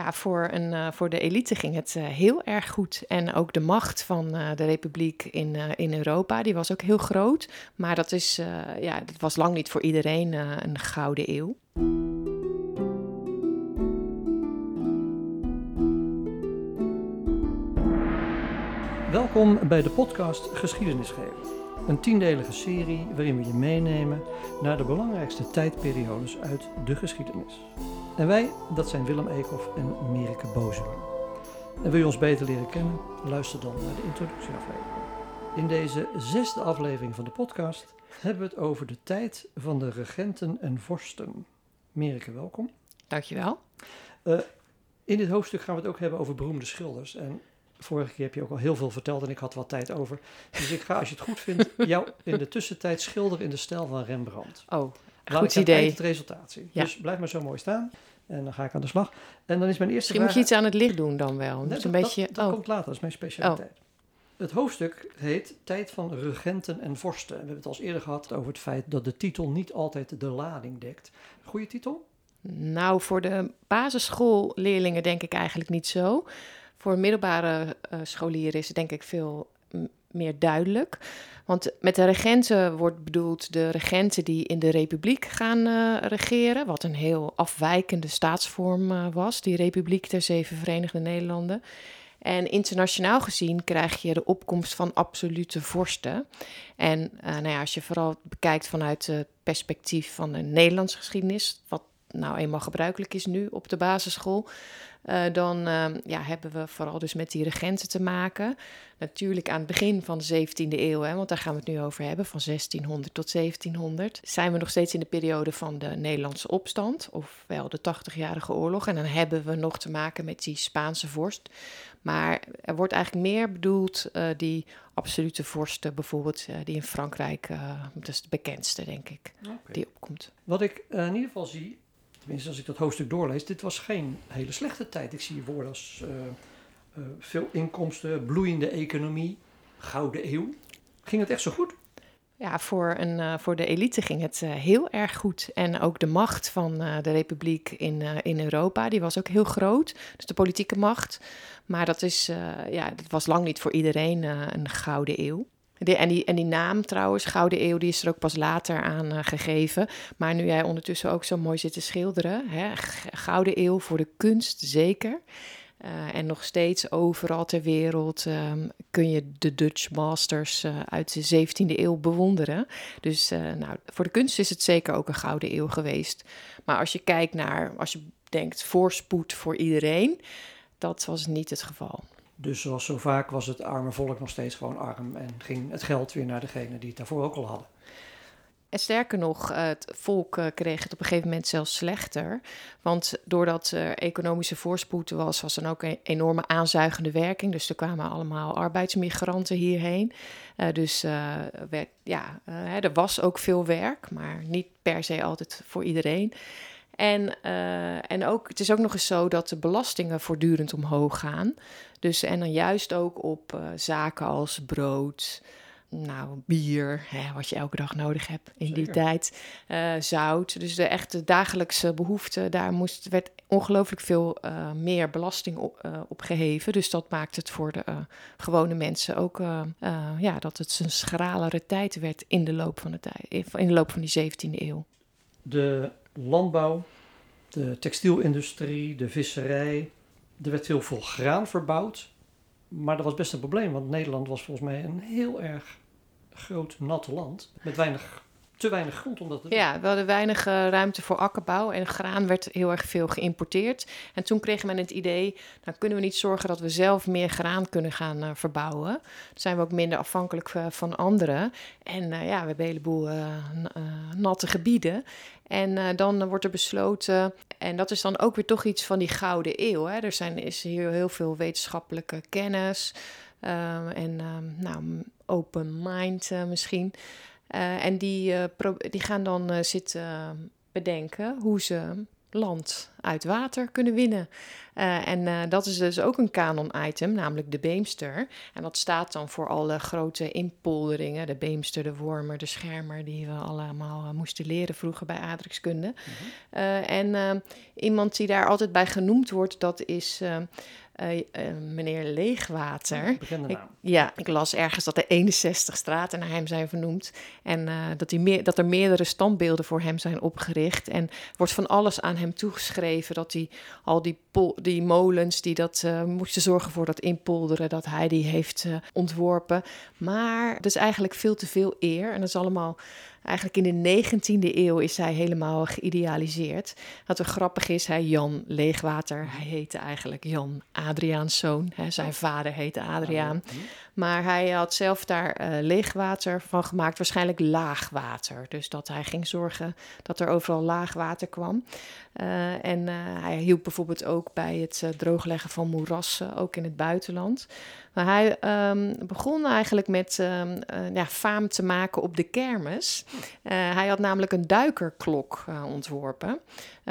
Ja, voor, een, uh, voor de elite ging het uh, heel erg goed. En ook de macht van uh, de republiek in, in Europa, die was ook heel groot. Maar dat, is, ja, dat was lang niet voor iedereen een gouden eeuw. Welkom bij de podcast Geschiedenisgeven. Een tiendelige serie waarin we je meenemen naar de belangrijkste tijdperiodes uit de geschiedenis. En wij, dat zijn Willem Eekhoff en Merike Bozema. En wil je ons beter leren kennen? Luister dan naar de introductieaflevering. In deze zesde aflevering van de podcast hebben we het over de tijd van de regenten en vorsten. Merike, welkom. Dankjewel. Uh, in dit hoofdstuk gaan we het ook hebben over beroemde schilders. En vorige keer heb je ook al heel veel verteld en ik had wat tijd over. Dus ik ga, als je het goed vindt, jou in de tussentijd schilderen in de stijl van Rembrandt. Oh, Laat goed idee. het resultaat zien. Ja. Dus blijf maar zo mooi staan. En dan ga ik aan de slag. En dan is mijn eerste Misschien moet je iets aan het licht doen dan wel. Nee, een beetje... dat, oh. komt later, dat is mijn specialiteit. Oh. Het hoofdstuk heet Tijd van regenten en vorsten. We hebben het al eerder gehad over het feit dat de titel niet altijd de lading dekt. Goede titel? Nou, voor de basisschoolleerlingen denk ik eigenlijk niet zo. Voor middelbare uh, scholieren is het denk ik veel meer duidelijk. Want met de regenten wordt bedoeld de regenten die in de republiek gaan uh, regeren, wat een heel afwijkende staatsvorm uh, was, die Republiek der Zeven Verenigde Nederlanden. En internationaal gezien krijg je de opkomst van absolute vorsten. En nou ja, als je vooral bekijkt vanuit het perspectief van de Nederlandse geschiedenis, wat nou eenmaal gebruikelijk is nu op de basisschool, uh, dan uh, ja, hebben we vooral dus met die regenten te maken. Natuurlijk aan het begin van de 17e eeuw, hè, want daar gaan we het nu over hebben, van 1600 tot 1700, zijn we nog steeds in de periode van de Nederlandse opstand, ofwel de 80-jarige oorlog. En dan hebben we nog te maken met die Spaanse vorst. Maar er wordt eigenlijk meer bedoeld uh, die absolute vorsten, bijvoorbeeld, die in Frankrijk, dat is de bekendste, denk ik, okay. die opkomt. Wat ik in ieder geval zie, tenminste als ik dat hoofdstuk doorlees, dit was geen hele slechte tijd. Ik zie woorden als uh, uh, veel inkomsten, bloeiende economie, gouden eeuw. Ging het echt zo goed? Ja, voor, een, uh, voor de elite ging het heel erg goed. En ook de macht van de republiek in, in Europa, die was ook heel groot. Dus de politieke macht. Maar dat, is, ja, dat was lang niet voor iedereen een gouden eeuw en, die, en die naam trouwens, Gouden Eeuw, die is er ook pas later aan uh, gegeven. Maar nu jij ondertussen ook zo mooi zit te schilderen, hè, Gouden Eeuw voor de kunst zeker. Uh, en nog steeds overal ter wereld um, kun je de Dutch Masters uh, uit de 17e eeuw bewonderen. Dus nou, voor de kunst is het zeker ook een gouden eeuw geweest. Maar als je kijkt naar, als je denkt voorspoed voor iedereen, dat was niet het geval. Dus zoals zo vaak was het arme volk nog steeds gewoon arm en ging het geld weer naar degene die het daarvoor ook al hadden. En sterker nog, het volk eh, kreeg het op een gegeven moment zelfs slechter. Want doordat er economische voorspoed was, was er ook een enorme aanzuigende werking. Dus er kwamen allemaal arbeidsmigranten hierheen. Uh, dus werd, ja, er was ook veel werk, maar niet per se altijd voor iedereen. En, uh, en ook, het is ook nog eens zo dat de belastingen voortdurend omhoog gaan. Dus, en dan juist ook op uh, zaken als brood, nou, bier, hè, wat je elke dag nodig hebt in die tijd, uh, zout. Dus de echte dagelijkse behoeften, daar moest, werd ongelooflijk veel uh, meer belasting op, uh, op, geheven. Dus dat maakt het voor de gewone mensen ook, ja, dat het een schralere tijd werd in de loop van de, tijd, in de loop van die 17e eeuw. De landbouw, de textielindustrie, de visserij. Er werd heel veel graan verbouwd. Maar dat was best een probleem, want Nederland was volgens mij een heel erg groot nat land. Met weinig, te weinig grond om dat te doen. Ja, we hadden weinig uh, ruimte voor akkerbouw en graan werd heel erg veel geïmporteerd. En toen kreeg men het idee, nou kunnen we niet zorgen dat we zelf meer graan kunnen gaan uh, verbouwen. Dan zijn we ook minder afhankelijk uh, van anderen. En ja, we hebben een heleboel natte gebieden. En dan wordt er besloten, en dat is dan ook weer toch iets van die gouden eeuw. Hè? Er zijn, is hier heel veel wetenschappelijke kennis en um, nou, open mind misschien. Uh, en die, die gaan dan zitten bedenken hoe ze land uit water kunnen winnen. En dat is dus ook een kanon-item, namelijk de Beemster. En dat staat dan voor alle grote inpolderingen. De Beemster, de Wormer, de Schermer, die we allemaal moesten leren vroeger bij aardrijkskunde. -hmm. en iemand die daar altijd bij genoemd wordt, dat is uh, uh, meneer Leegwater. Ik, ja, ik las ergens dat er 61 straten naar hem zijn vernoemd. En uh, dat, hij meer, dat er meerdere standbeelden voor hem zijn opgericht. En wordt van alles aan hem toegeschreven. Dat hij al die, die molens die dat moesten zorgen voor dat inpolderen, dat hij die heeft ontworpen. Maar dat is eigenlijk veel te veel eer. En dat is allemaal Eigenlijk in de 19e eeuw is hij helemaal geïdealiseerd. Wat er grappig is, hij Jan Leegwater, hij heette eigenlijk Jan Adriaanszoon. Hè. Zijn vader heette Adriaan. Maar hij had zelf daar uh, leegwater van gemaakt, waarschijnlijk laagwater. Dus dat hij ging zorgen dat er overal laagwater kwam. Uh, en uh, hij hielp bijvoorbeeld ook bij het droogleggen van moerassen, ook in het buitenland. Maar hij um, begon eigenlijk met um, ja, faam te maken op de kermis. hij had namelijk een duikerklok ontworpen.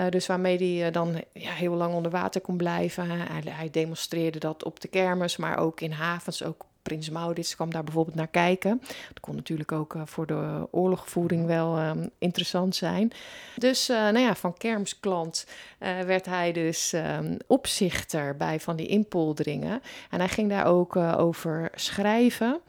dus waarmee hij dan ja, heel lang onder water kon blijven. Hij, hij demonstreerde dat op de kermis, maar ook in havens, ook Prins Maurits kwam daar bijvoorbeeld naar kijken. Dat kon natuurlijk ook uh, voor de oorlogvoering wel um, interessant zijn. Dus uh, nou ja, van kermsklant uh, werd hij dus um, opzichter bij van die inpolderingen. En hij ging daar ook over schrijven.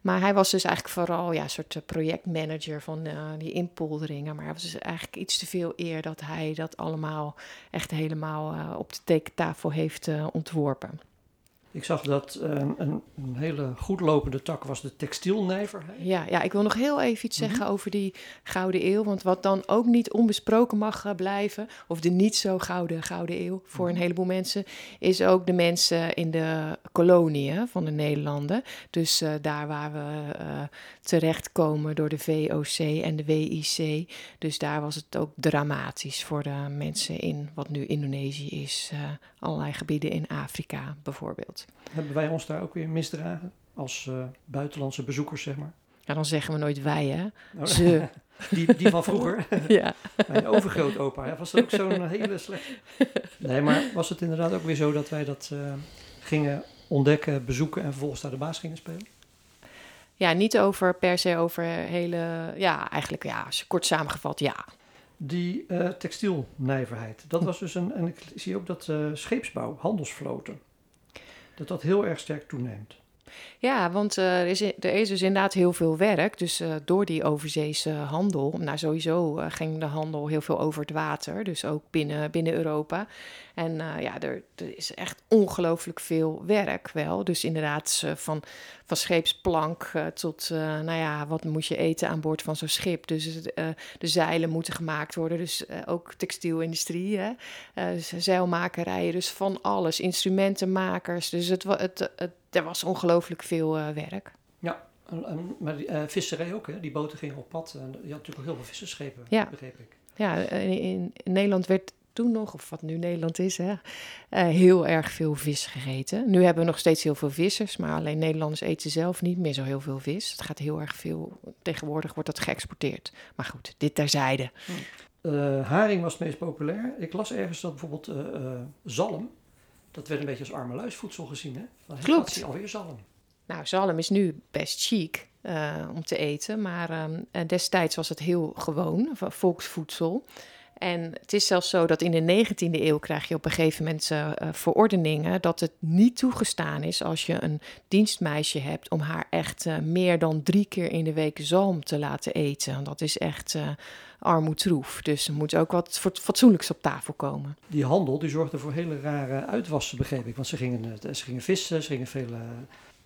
Maar hij was dus eigenlijk vooral ja, een soort projectmanager van die inpolderingen. Maar hij was dus eigenlijk iets te veel eer dat hij dat allemaal echt helemaal op de tekentafel heeft ontworpen. Ik zag dat um, een, een, hele goed lopende tak was de textielnijverheid. Ja, ja, ik wil nog heel even iets zeggen mm -hmm. over die Gouden Eeuw. Want wat dan ook niet onbesproken mag blijven, of de niet zo gouden Gouden Eeuw voor een heleboel mensen, is ook de mensen in de koloniën van de Nederlanden. Dus uh, daar waar we uh, terechtkomen door de VOC en de WIC. Dus daar was het ook dramatisch voor de mensen in wat nu Indonesië is. Uh, allerlei gebieden in Afrika bijvoorbeeld. Hebben wij ons daar ook weer misdragen als uh, buitenlandse bezoekers, zeg maar? Ja, dan zeggen we nooit wij, hè? Oh, Ze. Die, die van vroeger. ja. Mijn overgrootopa, hè? was dat ook zo'n hele slechte... Nee, maar was het inderdaad ook weer zo dat wij dat uh, gingen ontdekken, bezoeken en vervolgens daar de baas gingen spelen? Ja, niet over per se over hele... Ja, eigenlijk ja, kort samengevat, ja. Die uh, textielnijverheid, dat was dus een, en ik zie ook dat uh, scheepsbouw, handelsvloten, dat dat heel erg sterk toeneemt. Ja, want uh, er, is, er is dus inderdaad heel veel werk. Dus uh, door die overzeese handel, nou sowieso uh, ging de handel heel veel over het water. Dus ook binnen, binnen Europa. En ja, er, er, is echt ongelooflijk veel werk wel. Dus inderdaad van, van scheepsplank tot, nou ja, wat moet je eten aan boord van zo'n schip. Dus de zeilen moeten gemaakt worden. Dus ook textielindustrie, hè? zeilmakerijen, dus van alles. Instrumentenmakers. Dus het, het, het er was ongelooflijk veel uh, werk. Ja, maar die, uh, visserij ook, hè? Die boten gingen op pad. En je had natuurlijk ook heel veel visserschepen, ja. begreep ik. Ja, in, in, Nederland werd toen nog, of wat nu Nederland is, hè, uh, heel erg veel vis gegeten. Nu hebben we nog steeds heel veel vissers, maar alleen Nederlanders eten zelf niet meer zo heel veel vis. Het gaat heel erg veel, tegenwoordig wordt dat geëxporteerd. Maar goed, dit terzijde. Uh, haring was het meest populair. Ik las ergens dat bijvoorbeeld zalm, dat werd een beetje als armeluisvoedsel gezien, hè? Dan Klopt. Alweer zalm. Nou, zalm is nu best chic uh, om te eten, maar um, destijds was het heel gewoon, volksvoedsel. En het is zelfs zo dat in de 19e eeuw krijg je op een gegeven moment uh, verordeningen dat het niet toegestaan is als je een dienstmeisje hebt om haar echt uh, meer dan drie keer in de week zalm te laten eten. Dat is echt armoedroef. Dus er moet ook wat fatsoenlijks op tafel komen. Die handel die zorgde voor hele rare uitwassen, begreep ik. Want ze gingen, ze gingen vissen, ze gingen veel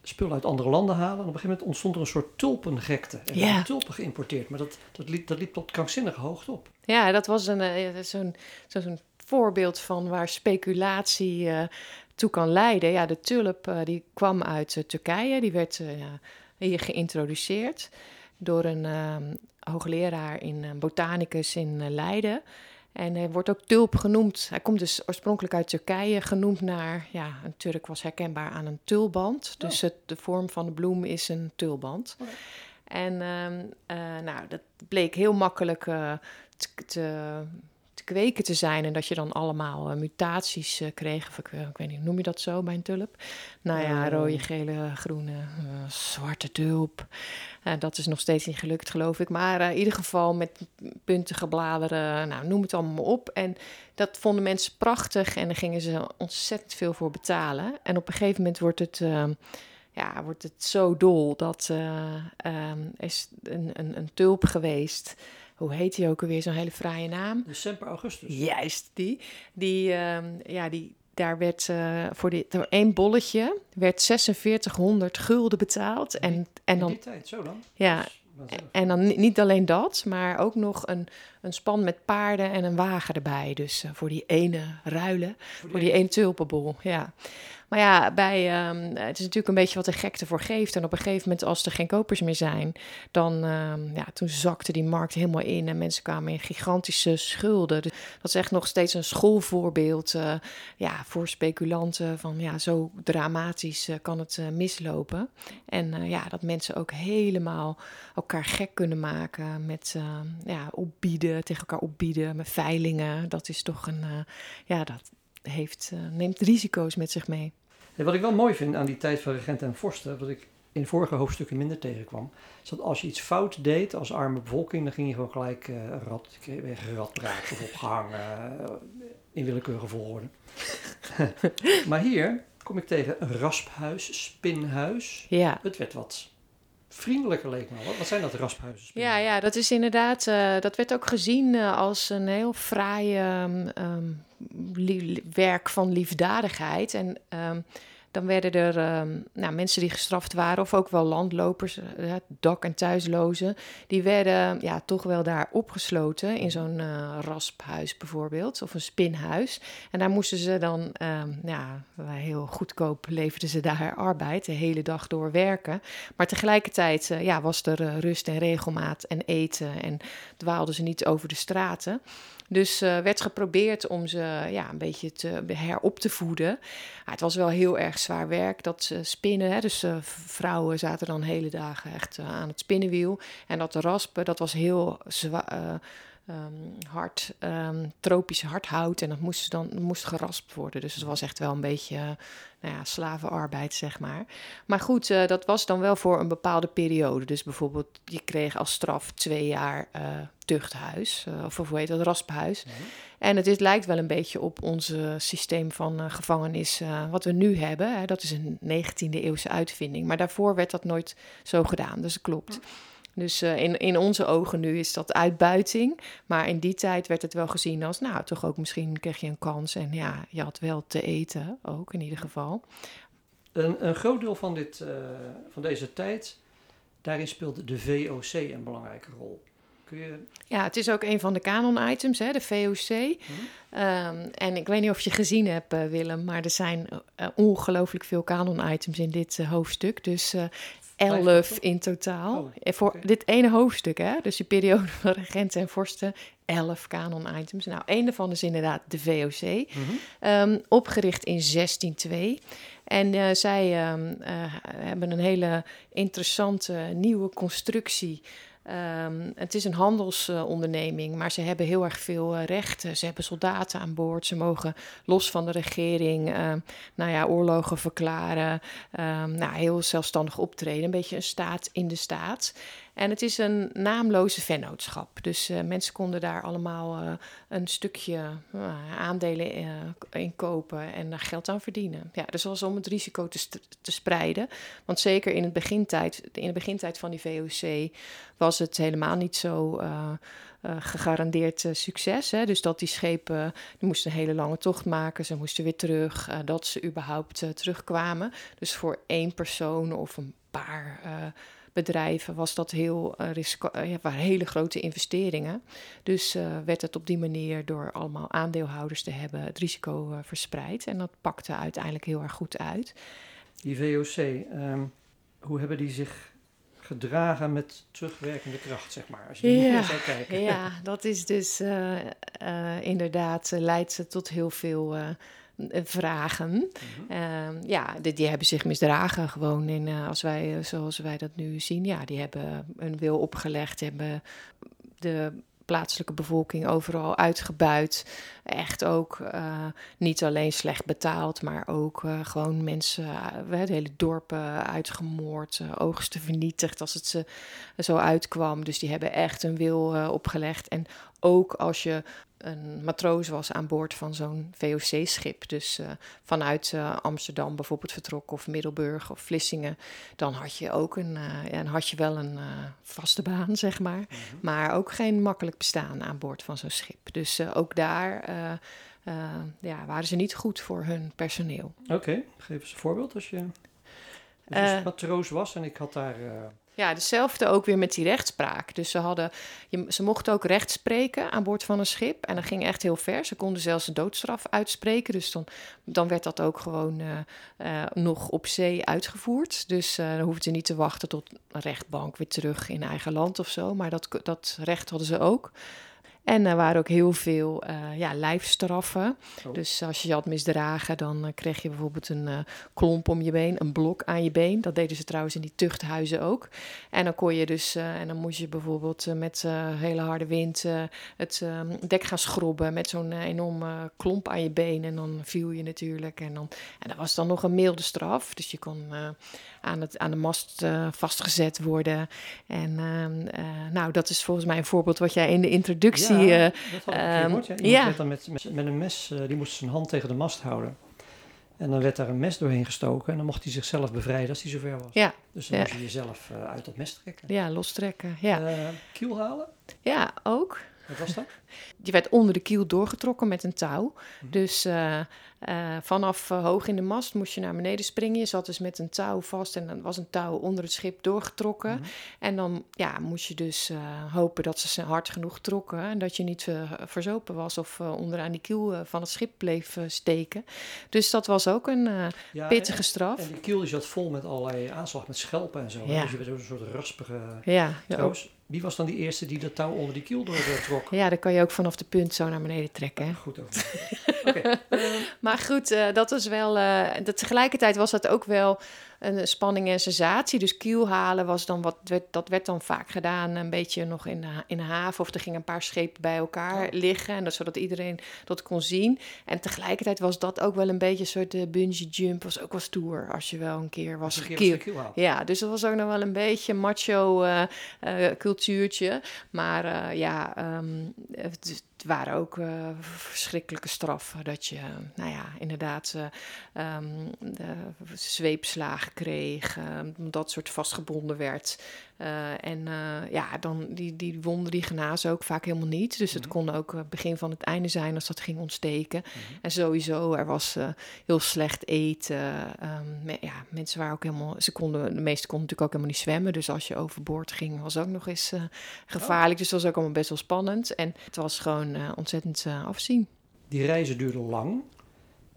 spullen uit andere landen halen. En op een gegeven moment ontstond er een soort tulpengekte. Er ja. tulpen geïmporteerd, maar dat, dat, liep, dat liep tot krankzinnige hoogte op. Ja, dat was een, uh, zo'n, zo'n voorbeeld van waar speculatie uh, toe kan leiden. Ja, de tulp uh, die kwam uit Turkije, die werd hier geïntroduceerd door een ehm, hoogleraar in botanicus in Leiden. En hij wordt ook tulp genoemd. Hij komt dus oorspronkelijk uit Turkije, genoemd naar, ja, een Turk was herkenbaar aan een tulband. Dus het, de vorm van de bloem is een tulband. Okay. En uh, uh, nou, dat bleek heel makkelijk uh, te, te, te kweken te zijn. En dat je dan allemaal eh, mutaties uh, kreeg. Of ik, ik, weet niet, noem je dat zo bij een tulp? Nou ja, rode, gele, groene, zwarte tulp. dat is nog steeds niet gelukt, geloof ik. Maar in ieder geval met puntige bladeren, nou, noem het allemaal op. En dat vonden mensen prachtig en daar gingen ze ontzettend veel voor betalen. En op een gegeven moment wordt het ja, wordt het zo dol dat uh, is een, een, een tulp geweest. Hoe heet die ook alweer? Zo'n hele fraaie naam. De Semper Augustus. Juist, die. Die, ehm, ja, die, daar werd uh, voor, die, voor één bolletje werd 4600 gulden betaald. En, en dan, In die tijd, zo dan? Ja, en dan niet alleen dat, maar ook nog een, een span met paarden en een wagen erbij. Dus uh, voor die ene ruilen, voor die, voor die ene tulpenbol, ja. Maar ja, bij, um, het is natuurlijk een beetje wat de gekte voor geeft. En op een gegeven moment, als er geen kopers meer zijn, dan um, ja, toen zakte die markt helemaal in en mensen kwamen in gigantische schulden. Dus dat is echt nog steeds een schoolvoorbeeld uh, ja, voor speculanten van ja, zo dramatisch uh, kan het uh, mislopen. En ja, dat mensen ook helemaal elkaar gek kunnen maken met ja, opbieden, tegen elkaar opbieden, met veilingen. Dat is toch een, ja, dat heeft, neemt risico's met zich mee wat ik wel mooi vind aan die tijd van regenten en vorsten, wat ik in vorige hoofdstukken minder tegenkwam, is dat als je iets fout deed als arme bevolking, dan ging je gewoon gelijk uh, rat, geradbraakt of opgehangen in willekeurige volgorde. maar hier kom ik tegen een rasphuis, spinhuis. Ja. Het werd wat vriendelijker leek me Wat, wat zijn dat rasphuizen? Ja, ja, dat is inderdaad, uh, dat werd ook gezien uh, als een heel fraai um, werk van liefdadigheid. En um, dan werden er um, nou, mensen die gestraft waren, of ook wel landlopers, uh, dak- en thuislozen, die werden ja, toch wel daar opgesloten in zo'n uh, rasphuis bijvoorbeeld, of een spinhuis. En daar moesten ze dan, um, ja, heel goedkoop leverden ze daar arbeid, de hele dag door werken. Maar tegelijkertijd uh, ja, was er rust en regelmaat en eten en dwaalden ze niet over de straten. Dus uh, werd geprobeerd om ze ja, een beetje te herop te voeden. Het was wel heel erg zwaar werk, dat uh, spinnen. Hè. Dus uh, vrouwen zaten dan hele dagen echt aan het spinnenwiel. En dat raspen, dat was heel zwaar um, hard, um, tropisch hardhout. En dat moest dan moest geraspt worden. Dus het was echt wel een beetje nou ja, slavenarbeid, zeg maar. Maar goed, uh, dat was dan wel voor een bepaalde periode. Dus bijvoorbeeld, je kreeg als straf twee jaar uh, tuchthuis. Of hoe heet dat, rasphuis. Nee. En het is, lijkt wel een beetje op ons systeem van gevangenis wat we nu hebben. Hè. Dat is een 19e eeuwse uitvinding. Maar daarvoor werd dat nooit zo gedaan. Dus dat klopt. Ja. Dus uh, in, in onze ogen nu is dat uitbuiting. Maar in die tijd werd het wel gezien als, nou, toch ook misschien kreeg je een kans. En ja, je had wel te eten, ook in ieder geval. Een, een groot deel van, dit, uh, van deze tijd, daarin speelde de VOC een belangrijke rol. Kun je... Ja, het is ook een van de canon-items, hè, de VOC. Hmm. Um, en ik weet niet of je gezien hebt, uh, Willem, maar er zijn uh, ongelooflijk veel canon-items in dit uh, hoofdstuk. Dus elf in totaal. Oh, okay. Voor dit ene hoofdstuk, hè? dus die periode van regenten en vorsten, elf canon-items. Nou, een daarvan is inderdaad de VOC, mm -hmm. um, opgericht in 1602. En uh, zij um, uh, hebben een hele interessante nieuwe constructie Um, het is een handelsonderneming, maar ze hebben heel erg veel uh, rechten. Ze hebben soldaten aan boord. Ze mogen los van de regering, uh, nou ja, oorlogen verklaren. Um, nou, heel zelfstandig optreden. Een beetje een staat in de staat. En het is een naamloze vennootschap. Dus uh, mensen konden daar allemaal uh, een stukje uh, aandelen in kopen en daar geld aan verdienen. Ja, dus was om het risico te, te spreiden. Want zeker in, het begintijd, in de begintijd van die VOC was het helemaal niet zo. Gegarandeerd succes. Hè? Dus dat die schepen die moesten een hele lange tocht maken, ze moesten weer terug, dat ze überhaupt terugkwamen. Dus voor één persoon of een paar bedrijven was dat heel uh, ja, waren hele grote investeringen. Dus uh, werd het op die manier door allemaal aandeelhouders te hebben het risico verspreid. En dat pakte uiteindelijk heel erg goed uit. Die VOC, um, hoe hebben die zich gedragen met terugwerkende kracht, zeg maar, als je ja, zou kijken. Ja, dat is dus inderdaad, leidt ze tot heel veel eh, vragen. Mm -hmm. uh, ja, die, die, hebben zich misdragen gewoon. in uh, als wij, zoals wij dat nu zien, ja, die hebben een wil opgelegd, hebben de plaatselijke bevolking overal uitgebuit. Echt ook uh, niet alleen slecht betaald, maar ook uh, gewoon mensen, uh, het hele dorpen uitgemoord, oogsten vernietigd als het ze zo uitkwam. Dus die hebben echt een wil opgelegd. En ook als je een matroos was aan boord van zo'n VOC-schip. Dus uh, vanuit uh, Amsterdam bijvoorbeeld vertrok of Middelburg of Vlissingen. Dan had je ook een, uh, ja, had je wel een vaste baan, zeg maar. Mm -hmm. Maar ook geen makkelijk bestaan aan boord van zo'n schip. Dus ook daar ja, waren ze niet goed voor hun personeel. Oké, okay. geef eens een voorbeeld als je, je matroos was en ik had daar... Ja, hetzelfde ook weer met die rechtspraak. Dus ze, hadden, je, ze mochten ook recht spreken aan boord van een schip. En dat ging echt heel ver. Ze konden zelfs de doodstraf uitspreken. Dus dan, dan werd dat ook gewoon uh, uh, nog op zee uitgevoerd. Dus uh, dan hoefden ze niet te wachten tot een rechtbank weer terug in eigen land of zo. Maar dat, dat recht hadden ze ook. En er waren ook heel veel uh, ja, lijfstraffen. Oh. Dus als je je had misdragen, dan uh, kreeg je bijvoorbeeld een uh, klomp om je been, een blok aan je been. Dat deden ze trouwens in die tuchthuizen ook. En dan kon je dus, en dan moest je bijvoorbeeld met hele harde wind het dek gaan schrobben met zo'n enorme klomp aan je been. En dan viel je natuurlijk. En, dan, en dat was dan nog een milde straf. Dus je kon aan, het, aan de mast vastgezet worden. En nou, dat is volgens mij een voorbeeld wat jij in de introductie. Ja ja, dat had ik um, gehoord. Ja. Werd dan met, met, met een mes, uh, die moest zijn hand tegen de mast houden. En dan werd daar een mes doorheen gestoken en dan mocht hij zichzelf bevrijden als hij zover was. Ja. Dus dan ja. moest je jezelf uh, uit dat mes trekken. Ja, lostrekken. Ja. Uh, kiel halen? Ja, ook. Wat was dat? Die werd onder de kiel doorgetrokken met een touw. Mm. Dus uh, uh, vanaf uh, hoog in de mast moest je naar beneden springen. Je zat dus met een touw vast en dan was een touw onder het schip doorgetrokken. Mm. En dan ja, moest je dus hopen dat ze hard genoeg trokken en dat je niet verzopen was of onderaan die kiel van het schip bleef steken. Dus dat was ook een ja, pittige straf. En die kiel zat vol met allerlei aanslag met schelpen en zo. Ja. Dus je werd een soort raspige ja, trouwens. Wie was dan die eerste die dat touw onder die kiel doortrok? Ja, dan kan je ook vanaf de punt zo naar beneden trekken. Hè? Goed over. okay. maar goed, uh, dat is wel. Uh, dat tegelijkertijd was dat ook wel een spanning en sensatie. Dus kiel halen was dan wat. Werd, dat werd dan vaak gedaan, een beetje nog in de, in de haven. Of er gingen een paar schepen bij elkaar liggen. En dat, zodat iedereen dat kon zien. En tegelijkertijd was dat ook wel een beetje een soort uh, bungee jump. Was ook wel stoer als je wel een keer was kiel. Ja, dus dat was ook nog wel een beetje macho cultuurtje. Maar ja, um, het, het waren ook uh, verschrikkelijke straffen. Dat je, nou ja, inderdaad uh, um, zweepslagen kreeg, uh, dat soort vastgebonden werd. Uh, en uh, ja, dan die, die wonden die genazen ook vaak helemaal niet. Dus het mm -hmm. kon ook het begin van het einde zijn als dat ging ontsteken. Mm -hmm. En sowieso, er was uh, heel slecht eten. Um, me, ja, mensen waren ook helemaal, ze konden, de meesten konden natuurlijk ook helemaal niet zwemmen. Dus als je overboord ging, was ook nog eens gevaarlijk. Oh. Dus dat was ook allemaal best wel spannend. En het was gewoon ontzettend afzien. Die reizen duurden lang.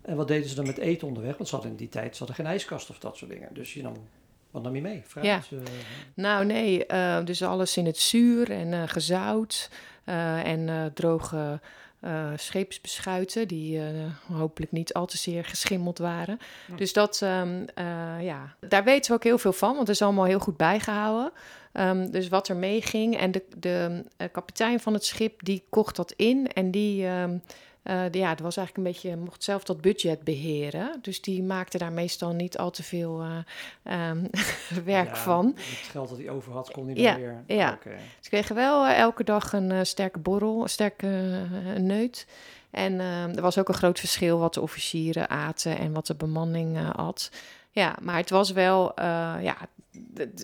En wat deden ze dan met eten onderweg? Want ze hadden in die tijd ze hadden geen ijskast of dat soort dingen. Dus je nam wat nam je mee? Fruit, ja. Uh, nou nee, uh, dus alles in het zuur en uh, gezout en droge scheepsbeschuiten die hopelijk niet al te zeer geschimmeld waren. Ja. Dus dat, um, ja, daar weten we ook heel veel van, want het is allemaal heel goed bijgehouden. Um, dus wat er meeging en de, de kapitein van het schip die kocht dat in en die... Um, uh, ja, het was eigenlijk een beetje, mocht zelf dat budget beheren. Dus die maakte daar meestal niet al te veel uh, um, werk ja, van. Het geld dat hij over had, kon hij ja, dan weer... Ja, okay. ze kregen wel uh, elke dag een sterke borrel, een sterke neut. En er was ook een groot verschil wat de officieren aten en wat de bemanning at. Ja, maar het was wel, ja,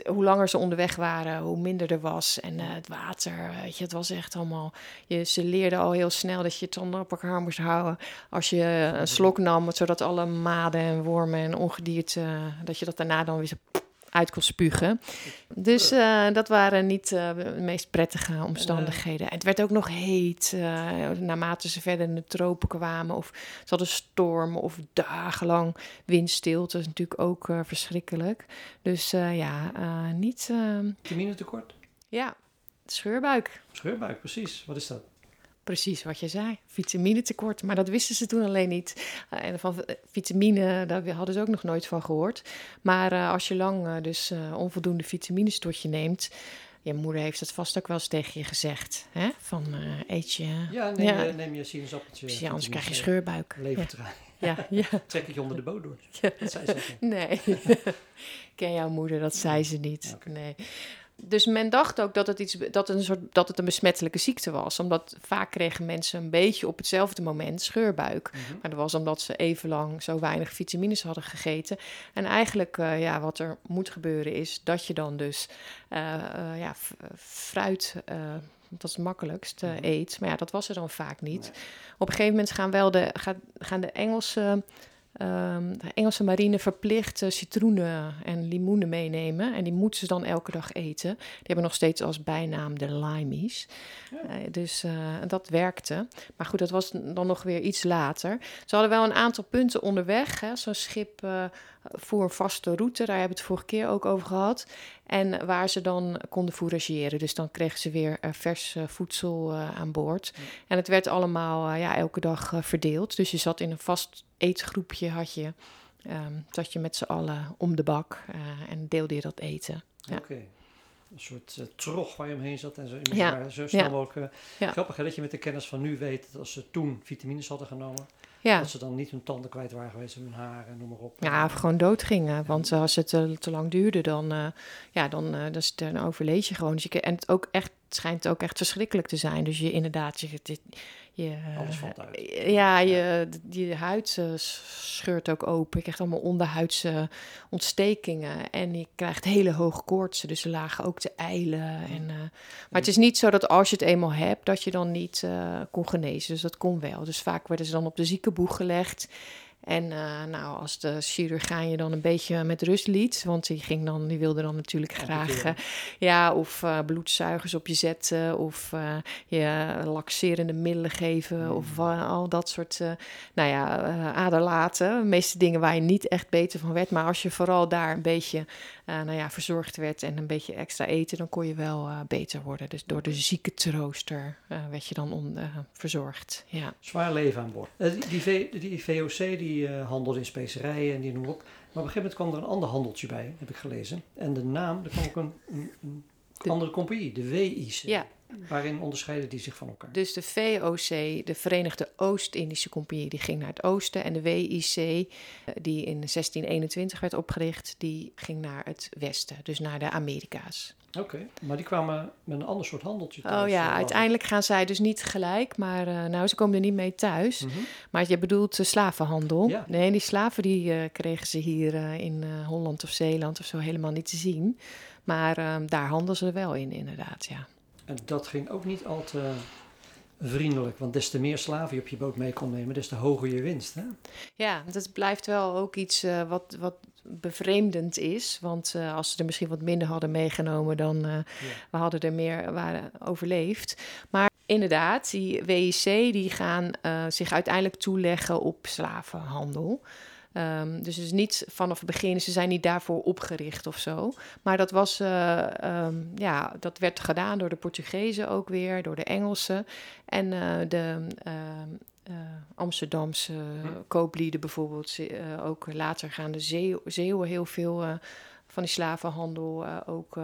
hoe langer ze onderweg waren, hoe minder er was. En uh, het water, weet je, het was echt allemaal... Je, ze leerden al heel snel dat je dan op elkaar moest houden als je een slok nam, zodat alle maden en wormen en ongedierte, uh, dat je dat daarna dan weer uit kon spugen. Dus uh, dat waren niet uh, de meest prettige omstandigheden. En het werd ook nog heet uh, naarmate ze verder in de tropen kwamen. Of ze hadden stormen of dagenlang windstilte. Dat is natuurlijk ook verschrikkelijk. Dus ja, niet... Vitamine tekort? Ja, scheurbuik. Scheurbuik, precies. Wat is dat? Precies wat je zei, vitaminetekort. Maar dat wisten ze toen alleen niet. Uh, en van vitamine, daar hadden ze ook nog nooit van gehoord. Maar uh, als je lang uh, dus onvoldoende vitamines tot je neemt, Je moeder heeft het vast ook wel eens tegen je gezegd. Hè? Van eh, eet je... Ja, neem, Ja. Je, neem je sinaasappeltje. Anders krijg je scheurbuik. Levertrui. Ja, ja. Trek het je onder de boot door. Dat zei ze. Nee, ken jouw moeder, dat zei ze niet. Nee. Dus men dacht ook dat het, iets, dat, een soort, dat het een besmettelijke ziekte was. Omdat vaak kregen mensen een beetje op hetzelfde moment scheurbuik. Mhm. Maar dat was omdat ze even lang zo weinig vitamines hadden gegeten. En eigenlijk, eh, ja, wat er moet gebeuren is dat je dan dus eh, eh, ja, fruit, dat is het makkelijkst, Mhm. eet. Maar ja, dat was er dan vaak niet. Nee. Op een gegeven moment gaan wel de, gaan, gaan de Engelse... ehm, de Engelse marine verplicht eh, citroenen en limoenen meenemen. En die moeten ze dan elke dag eten. Die hebben nog steeds als bijnaam de limeys. Ja. Eh, dus eh, dat werkte. Maar goed, dat was dan nog weer iets later. Ze hadden wel een aantal punten onderweg. hè. Zo'n schip voer een vaste route. Daar hebben we het vorige keer ook over gehad. En waar ze dan konden fourageren. Dus dan kregen ze weer eh, vers eh, voedsel eh, aan boord. En het werd allemaal ja, elke dag verdeeld. Dus je zat in een vast eetgroepje, had je, ehm, zat je met z'n allen om de bak en deelde je dat eten. Ja. Oké. Een soort eh, trog waar je omheen zat en zo, Ja. zo snel Ja. mogelijk. Ja. Grappig hè, dat je met de kennis van nu weet dat als ze toen vitamines hadden genomen, Ja, dat ze dan niet hun tanden kwijt waren geweest, hun haar en noem maar op. ja of gewoon dood gingen. Want eh, als het te, te lang duurde, dan, eh, ja, dan, eh, dus, dan overleed je gewoon. Dus je, en het, ook echt, het schijnt ook echt verschrikkelijk te zijn. Dus je inderdaad, je, dit- je, Alles valt uit. Ja, je, je huid eh, scheurt ook open. Je krijgt allemaal onderhuidse ontstekingen. En je krijgt hele hoge koortsen. Dus lagen ook de eilen. En, eh, maar het is niet zo dat als je het eenmaal hebt, dat je dan niet eh, kon genezen. Dus dat kon wel. Dus vaak werden ze dan op de ziekenboeg gelegd. En eh, nou, als de chirurgijn je dan een beetje met rust liet, want die, ging dan, die wilde dan natuurlijk graag eh, ja, of eh, bloedzuigers op je zetten, of je laxerende middelen geven, Mm. of al dat soort, nou ja, aderlaten. De meeste dingen waar je niet echt beter van werd. Maar als je vooral daar een beetje, eh, nou ja, verzorgd werd en een beetje extra eten, dan kon je wel eh, beter worden. Dus door de ziekentrooster eh werd je dan on, verzorgd. Ja. Zwaar leven aan boord. Die, V- die VOC die handelde in specerijen en die noem op. Maar op een gegeven moment kwam er een ander handeltje bij, heb ik gelezen. En de naam, er kwam ook een, een, een De- andere compagnie, de WIC. Ja. Waarin onderscheiden die zich van elkaar? Dus de VOC, de Verenigde Oost-Indische Compagnie, die ging naar het oosten. En de WIC, eh, die in 1621 werd opgericht, die ging naar het westen. Dus naar de Amerika's. Oké, maar die kwamen met een ander soort handeltje Oh thuis, ja, eh, uiteindelijk gaan zij dus niet gelijk, maar eh, nou, ze komen er niet mee thuis. Mhm. Maar je bedoelt de slavenhandel. Ja. Nee, die slaven die kregen ze hier in Holland of Zeeland of zo helemaal niet te zien. Maar eh, daar handelden ze er wel in, inderdaad, ja. En dat ging ook niet al te vriendelijk, want des te meer slaven je op je boot mee kon nemen, des te hoger je winst. Hè? Ja, dat blijft wel ook iets eh, wat, wat bevreemdend is. Want eh, als ze er misschien wat minder hadden meegenomen, dan eh, we hadden er meer waren overleefd. Maar inderdaad, die WIC die gaan zich uiteindelijk toeleggen op slavenhandel. Ehm, dus het is niet vanaf het begin, ze zijn niet daarvoor opgericht of zo. Maar dat, was, eh, ehm, ja, dat werd gedaan door de Portugezen ook weer, door de Engelsen. En eh, de ehm, eh, Amsterdamse kooplieden bijvoorbeeld. ook later gaan de Zeeuw- Zeeuwen heel veel van die slavenhandel ook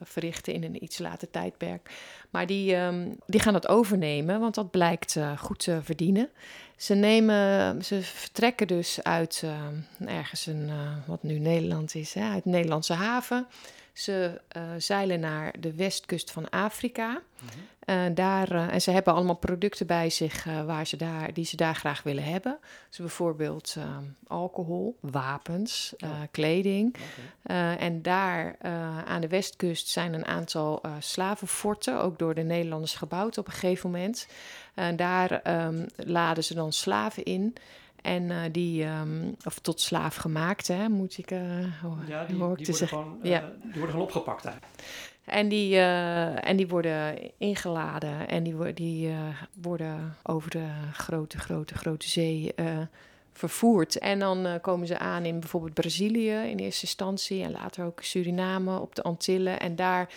verrichten in een iets later tijdperk. Maar die, die gaan dat overnemen, want dat blijkt goed te verdienen. Ze, nemen, ze vertrekken dus uit eh, ergens een, eh, wat nu Nederland is, hè, uit de Nederlandse haven. Ze eh, zeilen naar de westkust van Afrika. Eh, daar, eh, en ze hebben allemaal producten bij zich waar ze daar, die ze daar graag willen hebben. Dus bijvoorbeeld alcohol, wapens, Oh. kleding. En daar aan de westkust zijn een aantal slavenforten, ook door de Nederlanders gebouwd op een gegeven moment. En daar ehm, laden ze dan slaven in. En eh, die, ehm, of tot slaaf gemaakt, hè, moet ik, eh ho- Ja, die, hoor ik die, te zeggen. gewoon, eh, Ja. die worden gewoon opgepakt eigenlijk. En die, eh, en die worden ingeladen en die, die eh, worden over de grote, grote, grote zee eh, vervoerd. En dan eh, komen ze aan in bijvoorbeeld Brazilië in eerste instantie en later ook Suriname op de Antillen. En daar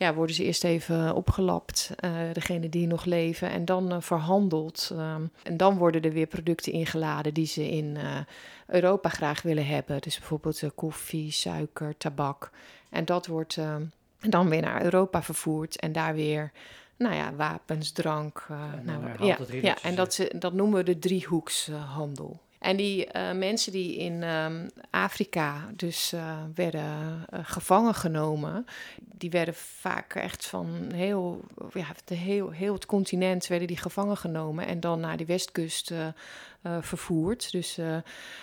ja, worden ze eerst even opgelapt, eh degene die nog leven, en dan eh, verhandeld. Ehm, en dan worden er weer producten ingeladen die ze in eh, Europa graag willen hebben. Dus bijvoorbeeld koffie, suiker, tabak. En dat wordt... ehm, dan weer naar Europa vervoerd en daar weer, nou ja, wapens, drank. Uh, nou, ja, ja, en dat, ze, dat noemen we de driehoekshandel. En die eh, mensen die in ehm, Afrika dus eh, werden eh, gevangen genomen, die werden vaak echt van heel, ja, de heel, heel het continent werden die gevangen genomen en dan naar die westkust vervoerd. Dus,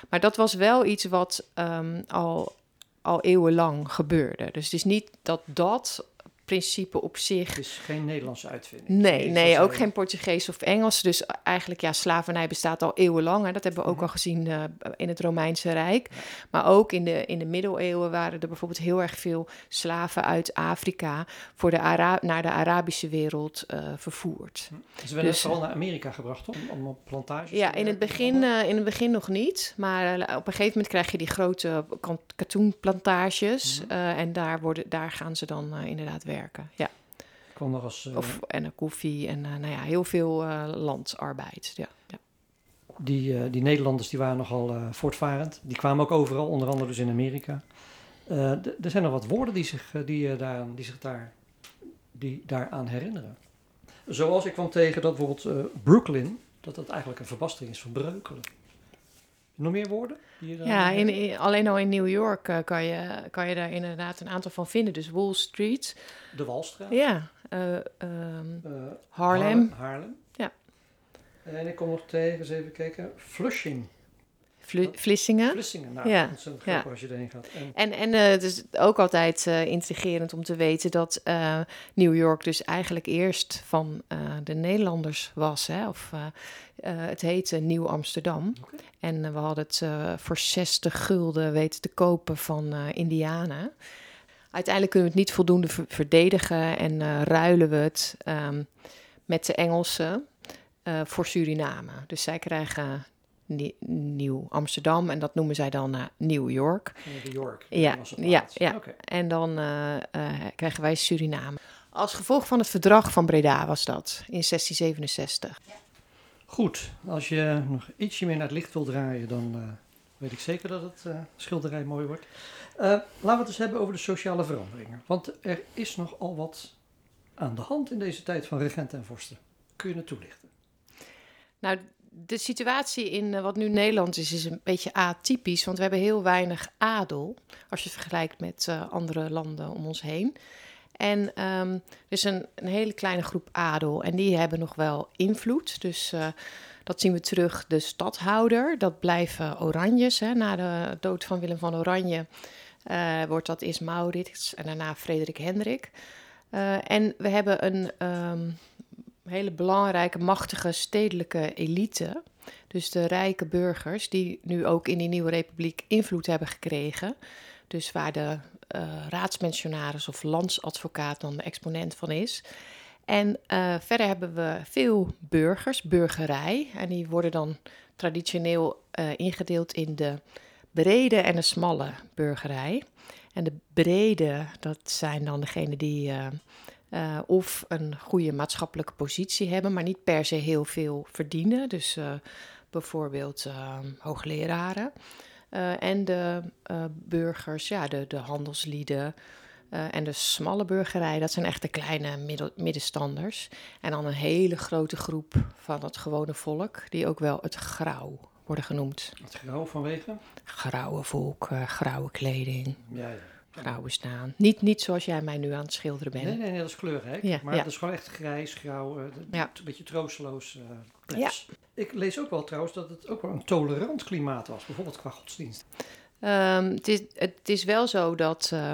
maar dat was wel iets wat ehm, al, al eeuwenlang gebeurde. Dus het is niet dat dat principe op zich is geen Nederlandse uitvinding. Nee, nee, ook geen Portugees of Engels. Dus eigenlijk, ja, slavernij bestaat al eeuwenlang. Hè. Dat hebben we ook Mhm. al gezien eh, in het Romeinse Rijk. Maar ook in de, in de middeleeuwen waren er bijvoorbeeld heel erg veel slaven uit Afrika voor de Ara naar de Arabische wereld eh, vervoerd. Ze werden dus- vooral naar Amerika gebracht, toch? Om, om op plantages Ja, in het, begin, eh, in het begin nog niet. Maar op een gegeven moment krijg je die grote katoenplantages. Mhm. en daar, worden, daar gaan ze dan inderdaad werken. Ja. kwam nog als... eh, Of, en eh, koffie en eh, nou ja, heel veel eh, landarbeid. Ja, ja. die, eh, die Nederlanders die waren nogal eh, voortvarend. Die kwamen ook overal, onder andere dus in Amerika. Eh, er zijn nog wat woorden die zich, eh, die, eh, daaraan, die zich daar, die daaraan herinneren. Zoals ik kwam tegen dat bijvoorbeeld eh, Brooklyn, dat dat eigenlijk een verbastering is van Breukelen. Nog meer woorden? Die Ja, in, alleen al in New York eh, kan, je, kan je daar inderdaad een aantal van vinden. Dus Wall Street, De Walstraat. ja, eh, Harlem, Haarlem. Ja. En ik kom nog tegen, eens even kijken, Flushing. Vlu- Vlissingen. Vlissingen, nou, Ja, ja. als je erheen gaat. En, En, en eh, het is ook altijd eh, intrigerend om te weten dat eh, New York dus eigenlijk eerst van de Nederlanders was. Hè? Of, het heette Nieuw Amsterdam. En we hadden het voor 60 gulden weten te kopen van Indianen. Uiteindelijk kunnen we het niet voldoende ver- verdedigen en ruilen we het ehm, met de Engelsen voor Suriname. Dus zij krijgen Nieuw Amsterdam en dat noemen zij dan eh, New York. New York. Ja, ja, ja. En dan eh, eh, krijgen wij Suriname. Als gevolg van het verdrag van Breda was dat in 1667. Goed, als je nog ietsje meer naar het licht wil draaien, dan weet ik zeker dat het schilderij mooi wordt. Laten we het eens hebben over de sociale veranderingen. Want er is nogal wat aan de hand in deze tijd van regenten en vorsten. Kun je het toelichten? Nou, de situatie in eh, wat nu Nederland is, is een beetje atypisch. Want we hebben heel weinig adel. Als je het vergelijkt met eh, andere landen om ons heen. En ehm, er is een, hele kleine groep adel. En die hebben nog wel invloed. Dus eh, dat zien we terug. De stadhouder, dat blijven Oranjes. Hè. Na de dood van Willem van Oranje wordt dat eerst Maurits en daarna Frederik Hendrik. En we hebben een ehm, hele belangrijke, machtige stedelijke elite. Dus de rijke burgers, die nu ook in die nieuwe republiek invloed hebben gekregen. Dus waar de eh, raadspensionaris of landsadvocaat dan de exponent van is. En eh, verder hebben we veel burgers, burgerij. En die worden dan traditioneel eh, ingedeeld in de brede en de smalle burgerij. En de brede, dat zijn dan degenen die eh, of een goede maatschappelijke positie hebben, maar niet per se heel veel verdienen. Dus eh, bijvoorbeeld eh, hoogleraren. En de burgers, ja, de, de handelslieden. en de smalle burgerij, dat zijn echt de kleine middel- middenstanders. En dan een hele grote groep van het gewone volk, die ook wel het grauw worden genoemd. Het grauw vanwege? Grauwe volk, grauwe kleding, Ja, ja. Grauwe staan. Niet, niet zoals jij mij nu aan het schilderen bent. Nee, nee, nee, dat is kleurrijk. Ja, maar ja. het is gewoon echt grijs, grauw, eh, Ja. een beetje troosteloos. plets. Ik lees ook wel trouwens dat het ook wel een tolerant klimaat was, bijvoorbeeld qua godsdienst. Ehm, het, is, het is wel zo dat eh,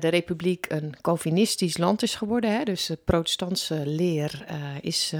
de republiek een Calvinistisch land is geworden. Hè? Dus de protestantse leer is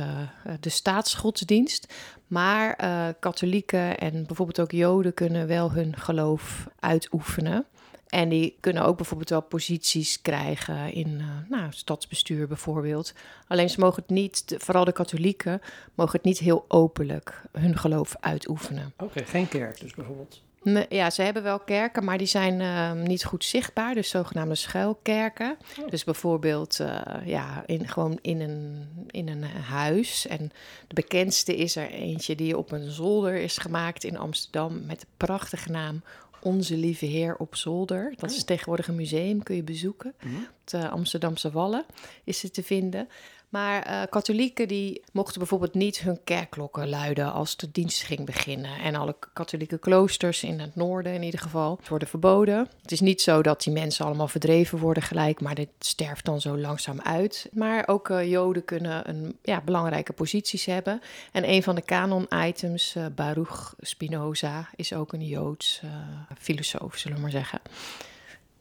de staatsgodsdienst. Maar katholieken en bijvoorbeeld ook joden kunnen wel hun geloof uitoefenen. En die kunnen ook bijvoorbeeld wel posities krijgen in eh, nou, stadsbestuur bijvoorbeeld. Alleen ze mogen het niet, vooral de katholieken, mogen het niet heel openlijk hun geloof uitoefenen. Oké, geen kerk dus bijvoorbeeld. Nee, ja, ze hebben wel kerken, maar die zijn ehm, niet goed zichtbaar. Dus zogenaamde schuilkerken. Oh. Dus bijvoorbeeld eh, ja, in, gewoon in een, in een huis. En de bekendste is er eentje die op een zolder is gemaakt in Amsterdam met de prachtige naam Onze Lieve Heer op Zolder. Dat is Oh. tegenwoordig een museum, kun je bezoeken. Mhm. Op de Amsterdamse Wallen is het te vinden. Maar eh, katholieken die mochten bijvoorbeeld niet hun kerkklokken luiden als de dienst ging beginnen. En alle katholieke kloosters in het noorden in ieder geval worden verboden. Het is niet zo dat die mensen allemaal verdreven worden gelijk, maar dit sterft dan zo langzaam uit. Maar ook eh, joden kunnen een, ja, belangrijke posities hebben. En een van de canon-items, eh, Baruch Spinoza, is ook een Joods filosoof, zullen we maar zeggen.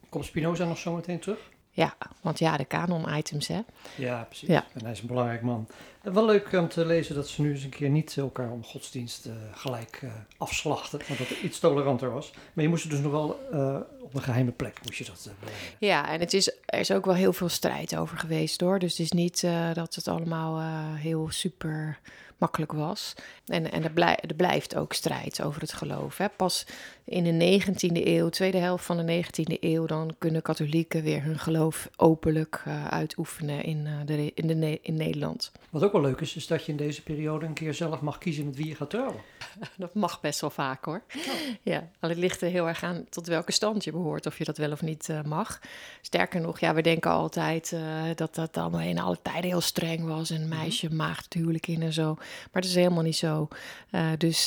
Komt Spinoza nog zo meteen terug? Ja, want ja, de canon-items, hè. Ja, precies. Ja. En hij is een belangrijk man. En wel leuk om te lezen dat ze nu eens een keer niet elkaar om godsdienst eh, gelijk eh, afslachten. Want dat het iets toleranter was. Maar je moest het dus nog wel eh, op een geheime plek moest je dat. Ja, en het is, er is ook wel heel veel strijd over geweest hoor. Dus het is niet dat het allemaal heel super makkelijk was. En, en er, blij, er blijft ook strijd over het geloof. Hè. Pas in de 19e eeuw, tweede helft van de 19e eeuw, dan kunnen katholieken weer hun geloof openlijk uh, uitoefenen in, de, in, de, in Nederland. Wat ook wel leuk is, is dat je in deze periode een keer zelf mag kiezen met wie je gaat trouwen. Dat mag best wel vaak hoor. Oh. Ja, het ligt er heel erg aan tot welke stand je behoort, of je dat wel of niet uh, mag. Sterker nog, ja, we denken altijd dat dat allemaal in alle tijden heel streng was. En een meisje maagd huwelijk in en zo. Maar dat is helemaal niet zo. Uh, dus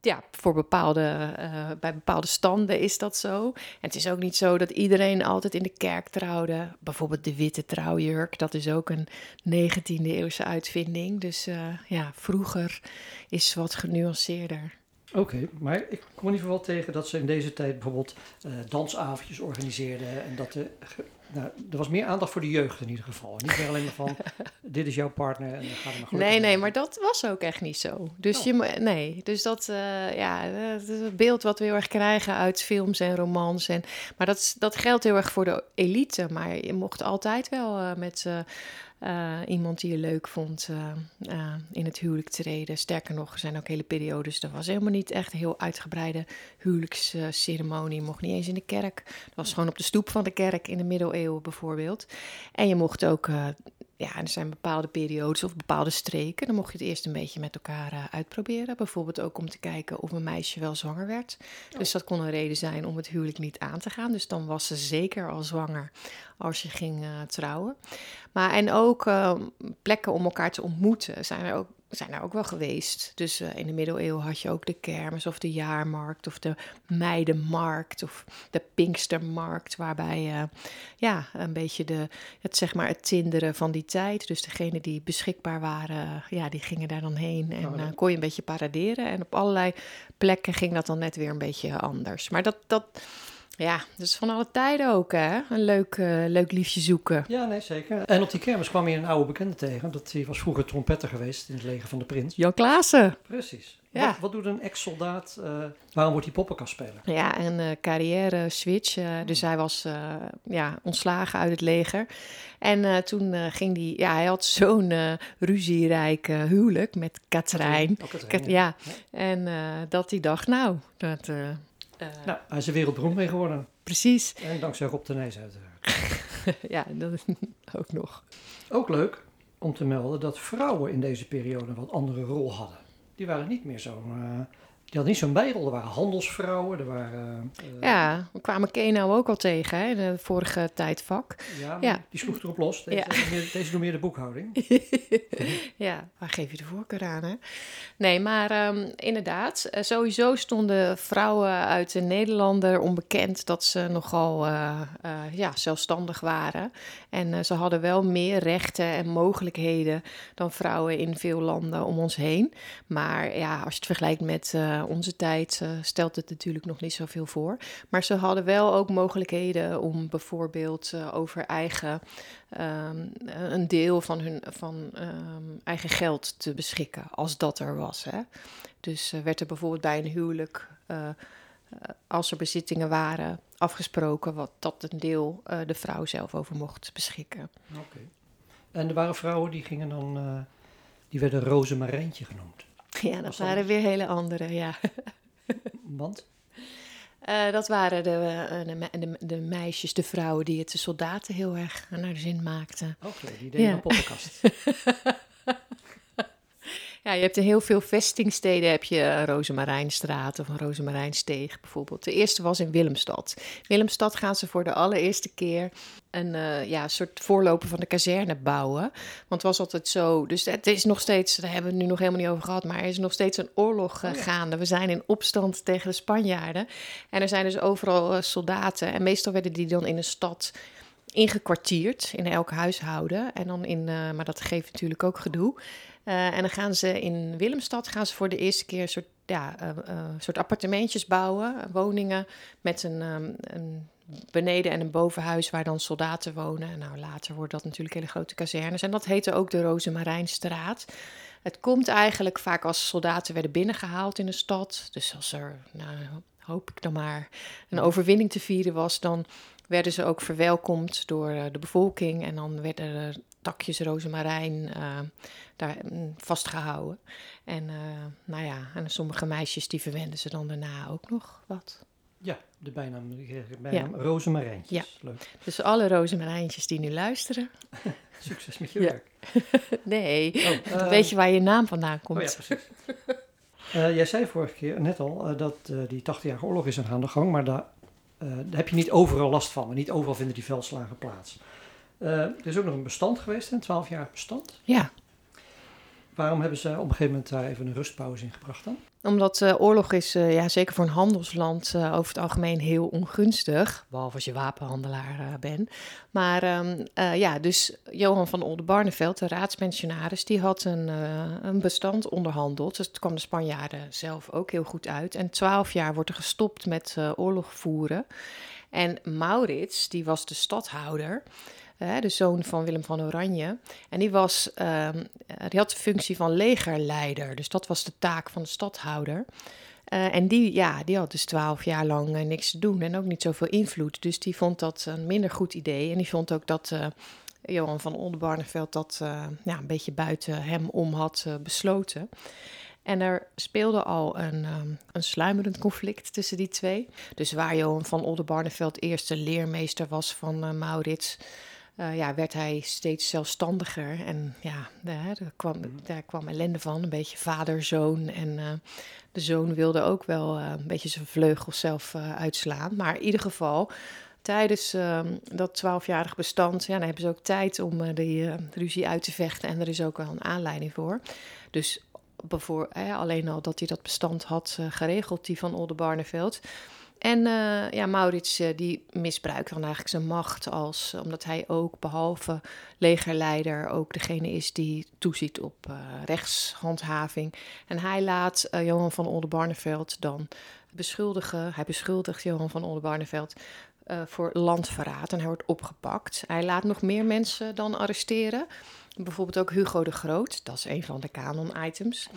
ja, voor bepaalde, uh, bij bepaalde standen is dat zo. En het is ook niet zo dat iedereen altijd in de kerk trouwde. Bijvoorbeeld de witte trouwjurk, dat is ook een 19e eeuwse uitvinding. Dus ja, vroeger is wat genuanceerder. Oké, okay, maar ik kom in ieder geval tegen dat ze in deze tijd bijvoorbeeld uh, dansavondjes organiseerden. En dat de, nou, er was meer aandacht voor de jeugd in ieder geval. Niet meer alleen maar van, dit is jouw partner en dan gaat er maar goed. Nee, nee, maar dat was ook echt niet zo. Dus, oh. je, nee, dus dat, uh, ja, dat is het beeld wat we heel erg krijgen uit films en romans. En, maar dat, dat geldt heel erg voor de elite. Maar je mocht altijd wel uh, met... Uh, iemand die je leuk vond uh, uh, in het huwelijk treden. Sterker nog, er zijn ook hele periodes. Er was helemaal niet echt een heel uitgebreide huwelijksceremonie. Je mocht niet eens in de kerk. Dat was gewoon op de stoep van de kerk in de middeleeuwen bijvoorbeeld. En je mocht ook. Ja, er zijn bepaalde periodes of bepaalde streken. Dan mocht je het eerst een beetje met elkaar uitproberen. Bijvoorbeeld ook om te kijken of een meisje wel zwanger werd. Dus dat kon een reden zijn om het huwelijk niet aan te gaan. Dus dan was ze zeker al zwanger als je ging trouwen. Maar en ook uh, plekken om elkaar te ontmoeten zijn er ook, zijn er ook wel geweest. Dus uh, in de middeleeuwen had je ook de kermis of de jaarmarkt of de meidenmarkt of de Pinkstermarkt, waarbij uh, ja, een beetje de, het, zeg maar het tinderen van die tijd. Dus degenen die beschikbaar waren, ja, die gingen daar dan heen en oh, kon je een beetje paraderen. En op allerlei plekken ging dat dan net weer een beetje anders. Maar dat... dat ja, dus van alle tijden ook, hè? Een leuk, uh, leuk liefje zoeken. Ja, nee, zeker. En op die kermis kwam je een oude bekende tegen. Dat hij was vroeger trompetter geweest in het leger van de prins. Jan Klaassen. Precies. Ja. Wat, wat doet een ex-soldaat? Uh, waarom wordt hij poppenkastspeler? Ja, een uh, carrière switch. Dus hij was ja, ontslagen uit het leger. En toen ging hij... Ja, hij had zo'n ruzierijk huwelijk met Katrijn. Oh, Katrijn ja. ja. En dat hij dacht, nou... Dat, uh, nou, hij is er wereldberoemd mee geworden. Precies. En dankzij Rob de Nijs uiteraard. ja, dat is ook nog. Ook leuk om te melden dat vrouwen in deze periode een wat andere rol hadden. Die waren niet meer zo... Uh, die hadden niet zo'n bijrol. Er waren handelsvrouwen, er waren... Uh, ja, we kwamen Kenau ook al tegen, hè, in het vorige tijdvak. Ja, ja. die sloeg erop los. Deze, ja. meer, deze doet meer de boekhouding. ja, waar geef je de voorkeur aan, hè? Nee, maar um, inderdaad, sowieso stonden vrouwen uit de Nederlander onbekend dat ze nogal uh, uh, ja, zelfstandig waren. En ze hadden wel meer rechten en mogelijkheden dan vrouwen in veel landen om ons heen. Maar ja, als je het vergelijkt met onze tijd, stelt het natuurlijk nog niet zoveel voor. Maar ze hadden wel ook mogelijkheden om bijvoorbeeld uh, over eigen um, een deel van hun van, um, eigen geld te beschikken, als dat er was. Hè. Dus werd er bijvoorbeeld bij een huwelijk, als er bezittingen waren, afgesproken wat dat een deel de vrouw zelf over mocht beschikken. Oké. En er waren vrouwen die gingen dan, die werden Rozemarijntje genoemd. Ja, dat waren dat? weer hele andere, ja. Want? Uh, dat waren de, de, de, de, meisjes, de vrouwen die het de soldaten heel erg naar de zin maakten. Oké, okay, die deden ja. een poppenkast. Ja, je hebt in heel veel vestingsteden heb je een Rozemarijnstraat of een Rozemarijnsteeg bijvoorbeeld. De eerste was in Willemstad. Willemstad gaan ze voor de allereerste keer een uh, ja, soort voorloper van de kazerne bouwen. Want het was altijd zo. Dus het is nog steeds, daar hebben we het nu nog helemaal niet over gehad, maar er is nog steeds een oorlog uh, gaande. We zijn in opstand tegen de Spanjaarden. En er zijn dus overal uh, soldaten. En meestal werden die dan in een stad ingekwartierd in elk huishouden. En dan in, maar dat geeft natuurlijk ook gedoe. En dan gaan ze in Willemstad gaan ze voor de eerste keer een soort, ja, soort appartementjes bouwen, woningen met een, um, een, beneden- en een bovenhuis waar dan soldaten wonen. Nou, later wordt dat natuurlijk hele grote kazernes. En dat heette ook de Rozemarijnstraat. Het komt eigenlijk vaak als soldaten werden binnengehaald in de stad. Dus als er, nou, hoop ik dan maar, een overwinning te vieren was, dan werden ze ook verwelkomd door de bevolking. En dan werden er takjes rozemarijn uh, daar mm, vastgehouden. En uh, nou ja, en sommige meisjes die verwenden ze dan daarna ook nog wat. De bijnaam, de bijnaam ja. rozemarijntjes. Ja. Leuk. Dus alle rozemarijntjes die nu luisteren. Succes met je werk. nee, oh, uh, weet je waar je naam vandaan komt. Oh ja, precies. jij zei vorige keer net al dat die 80-jarige oorlog is aan de gang, maar daar, daar heb je niet overal last van. Niet overal vinden die veldslagen plaats. Er is ook nog een bestand geweest, een 12-jarig bestand. Ja. Waarom hebben ze op een gegeven moment daar even een rustpauze in gebracht dan? Omdat uh, oorlog is, uh, ja, zeker voor een handelsland, uh, over het algemeen heel ongunstig. Behalve als je wapenhandelaar bent. Maar um, ja, dus Johan van Oldenbarneveld, de raadspensionaris, die had een, een bestand onderhandeld. Dus het kwam de Spanjaarden zelf ook heel goed uit. En twaalf jaar wordt er gestopt met oorlog voeren. En Maurits, die was de stadhouder de zoon van Willem van Oranje. En die, was, ehm, die had de functie van legerleider. Dus dat was de taak van de stadhouder. Uh, en die, ja, die had dus twaalf jaar lang uh, niks te doen en ook niet zoveel invloed. Dus die vond dat een minder goed idee. En die vond ook dat Johan van Oldenbarneveld dat ja, een beetje buiten hem om had besloten. En er speelde al een, um, een sluimerend conflict tussen die twee. Dus waar Johan van Oldenbarneveld eerste leermeester was van Maurits uh, ja, werd hij steeds zelfstandiger. En ja, daar, daar, kwam, daar kwam ellende van. Een beetje vader-zoon. En uh, de zoon wilde ook wel uh, een beetje zijn vleugels zelf uitslaan. Maar in ieder geval, tijdens ehm, dat twaalfjarig bestand... Ja, dan hebben ze ook tijd om die ruzie uit te vechten. En er is ook wel een aanleiding voor. Dus bijvoorbeeld, alleen al dat hij dat bestand had geregeld, die van Oldenbarneveld... En uh, ja, Maurits uh, die misbruikt dan eigenlijk zijn macht als, omdat hij ook behalve legerleider ook degene is die toeziet op rechtshandhaving. En hij laat Johan van Oldenbarneveld dan beschuldigen, hij beschuldigt Johan van Oldenbarneveld voor landverraad en hij wordt opgepakt. Hij laat nog meer mensen dan arresteren. Bijvoorbeeld ook Hugo de Groot, dat is een van de canon-items.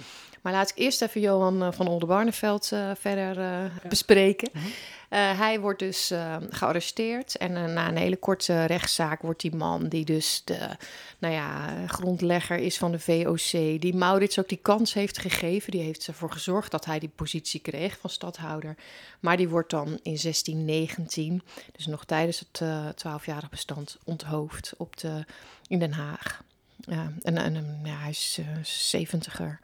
Maar laat ik eerst even Johan eh, van Oldenbarneveld uh, verder uh, bespreken. Uh -huh. hij wordt dus gearresteerd en na een hele korte rechtszaak wordt die man, die dus de nou ja, grondlegger is van de VOC, die Maurits ook die kans heeft gegeven, die heeft ervoor gezorgd dat hij die positie kreeg van stadhouder. Maar die wordt dan in 1619, dus nog tijdens het twaalfjarig bestand, onthoofd op de, in Den Haag. Ja, en, en ja, hij is uh, zeventiger.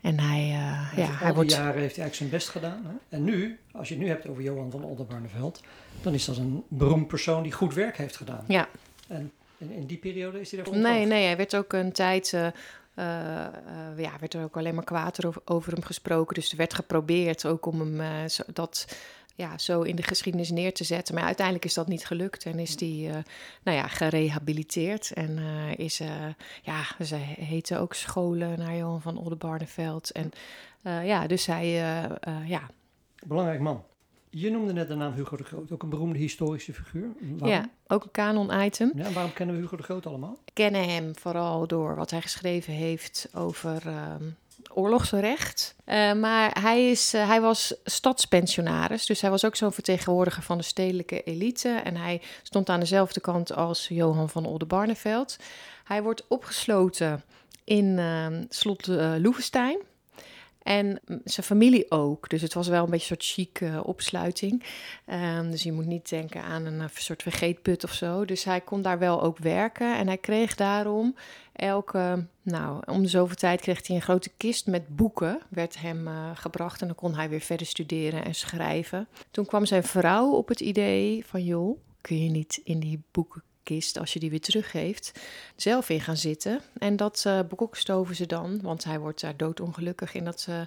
En hij, uh, ja, hij wordt... jaren heeft hij eigenlijk zijn best gedaan. Hè? En nu, als je het nu hebt over Johan van Oldenbarneveld, dan is dat een beroemd persoon die goed werk heeft gedaan. Ja. En in, in die periode is hij daarvoor Nee, nee, hij werd ook een tijd... Uh, uh, ja, werd er ook alleen maar kwaad over, over, hem gesproken. Dus er werd geprobeerd ook om hem uh, dat ja, zo in de geschiedenis neer te zetten. Maar uiteindelijk is dat niet gelukt en is die uh, nou ja, gerehabiliteerd. En uh, is, uh, ja, ze heten ook scholen naar Johan van Oldenbarneveld. En ja, dus hij, ja. Belangrijk man. Je noemde net de naam Hugo de Groot, ook een beroemde historische figuur. Waarom? Ja, ook een canon-item. Ja, waarom kennen we Hugo de Groot allemaal? Kennen hem vooral door wat hij geschreven heeft over ehm, oorlogsrecht. Uh, maar hij, is, uh, hij was stadspensionaris, dus hij was ook zo'n vertegenwoordiger van de stedelijke elite. En hij stond aan dezelfde kant als Johan van Oldenbarneveld. Hij wordt opgesloten in uh, slot Loevestein. En zijn familie ook. Dus het was wel een beetje een soort chic uh, opsluiting. Um, dus je moet niet denken aan een uh, soort vergeetput of zo. Dus hij kon daar wel ook werken. En hij kreeg daarom elke, nou, om de zoveel tijd kreeg hij een grote kist met boeken, werd hem uh, gebracht. En dan kon hij weer verder studeren en schrijven. Toen kwam zijn vrouw op het idee van, joh, kun je niet in die boekenkist, als je die weer teruggeeft, zelf in gaan zitten. En dat uh, bekokstoven ze dan, want hij wordt daar doodongelukkig in dat uh,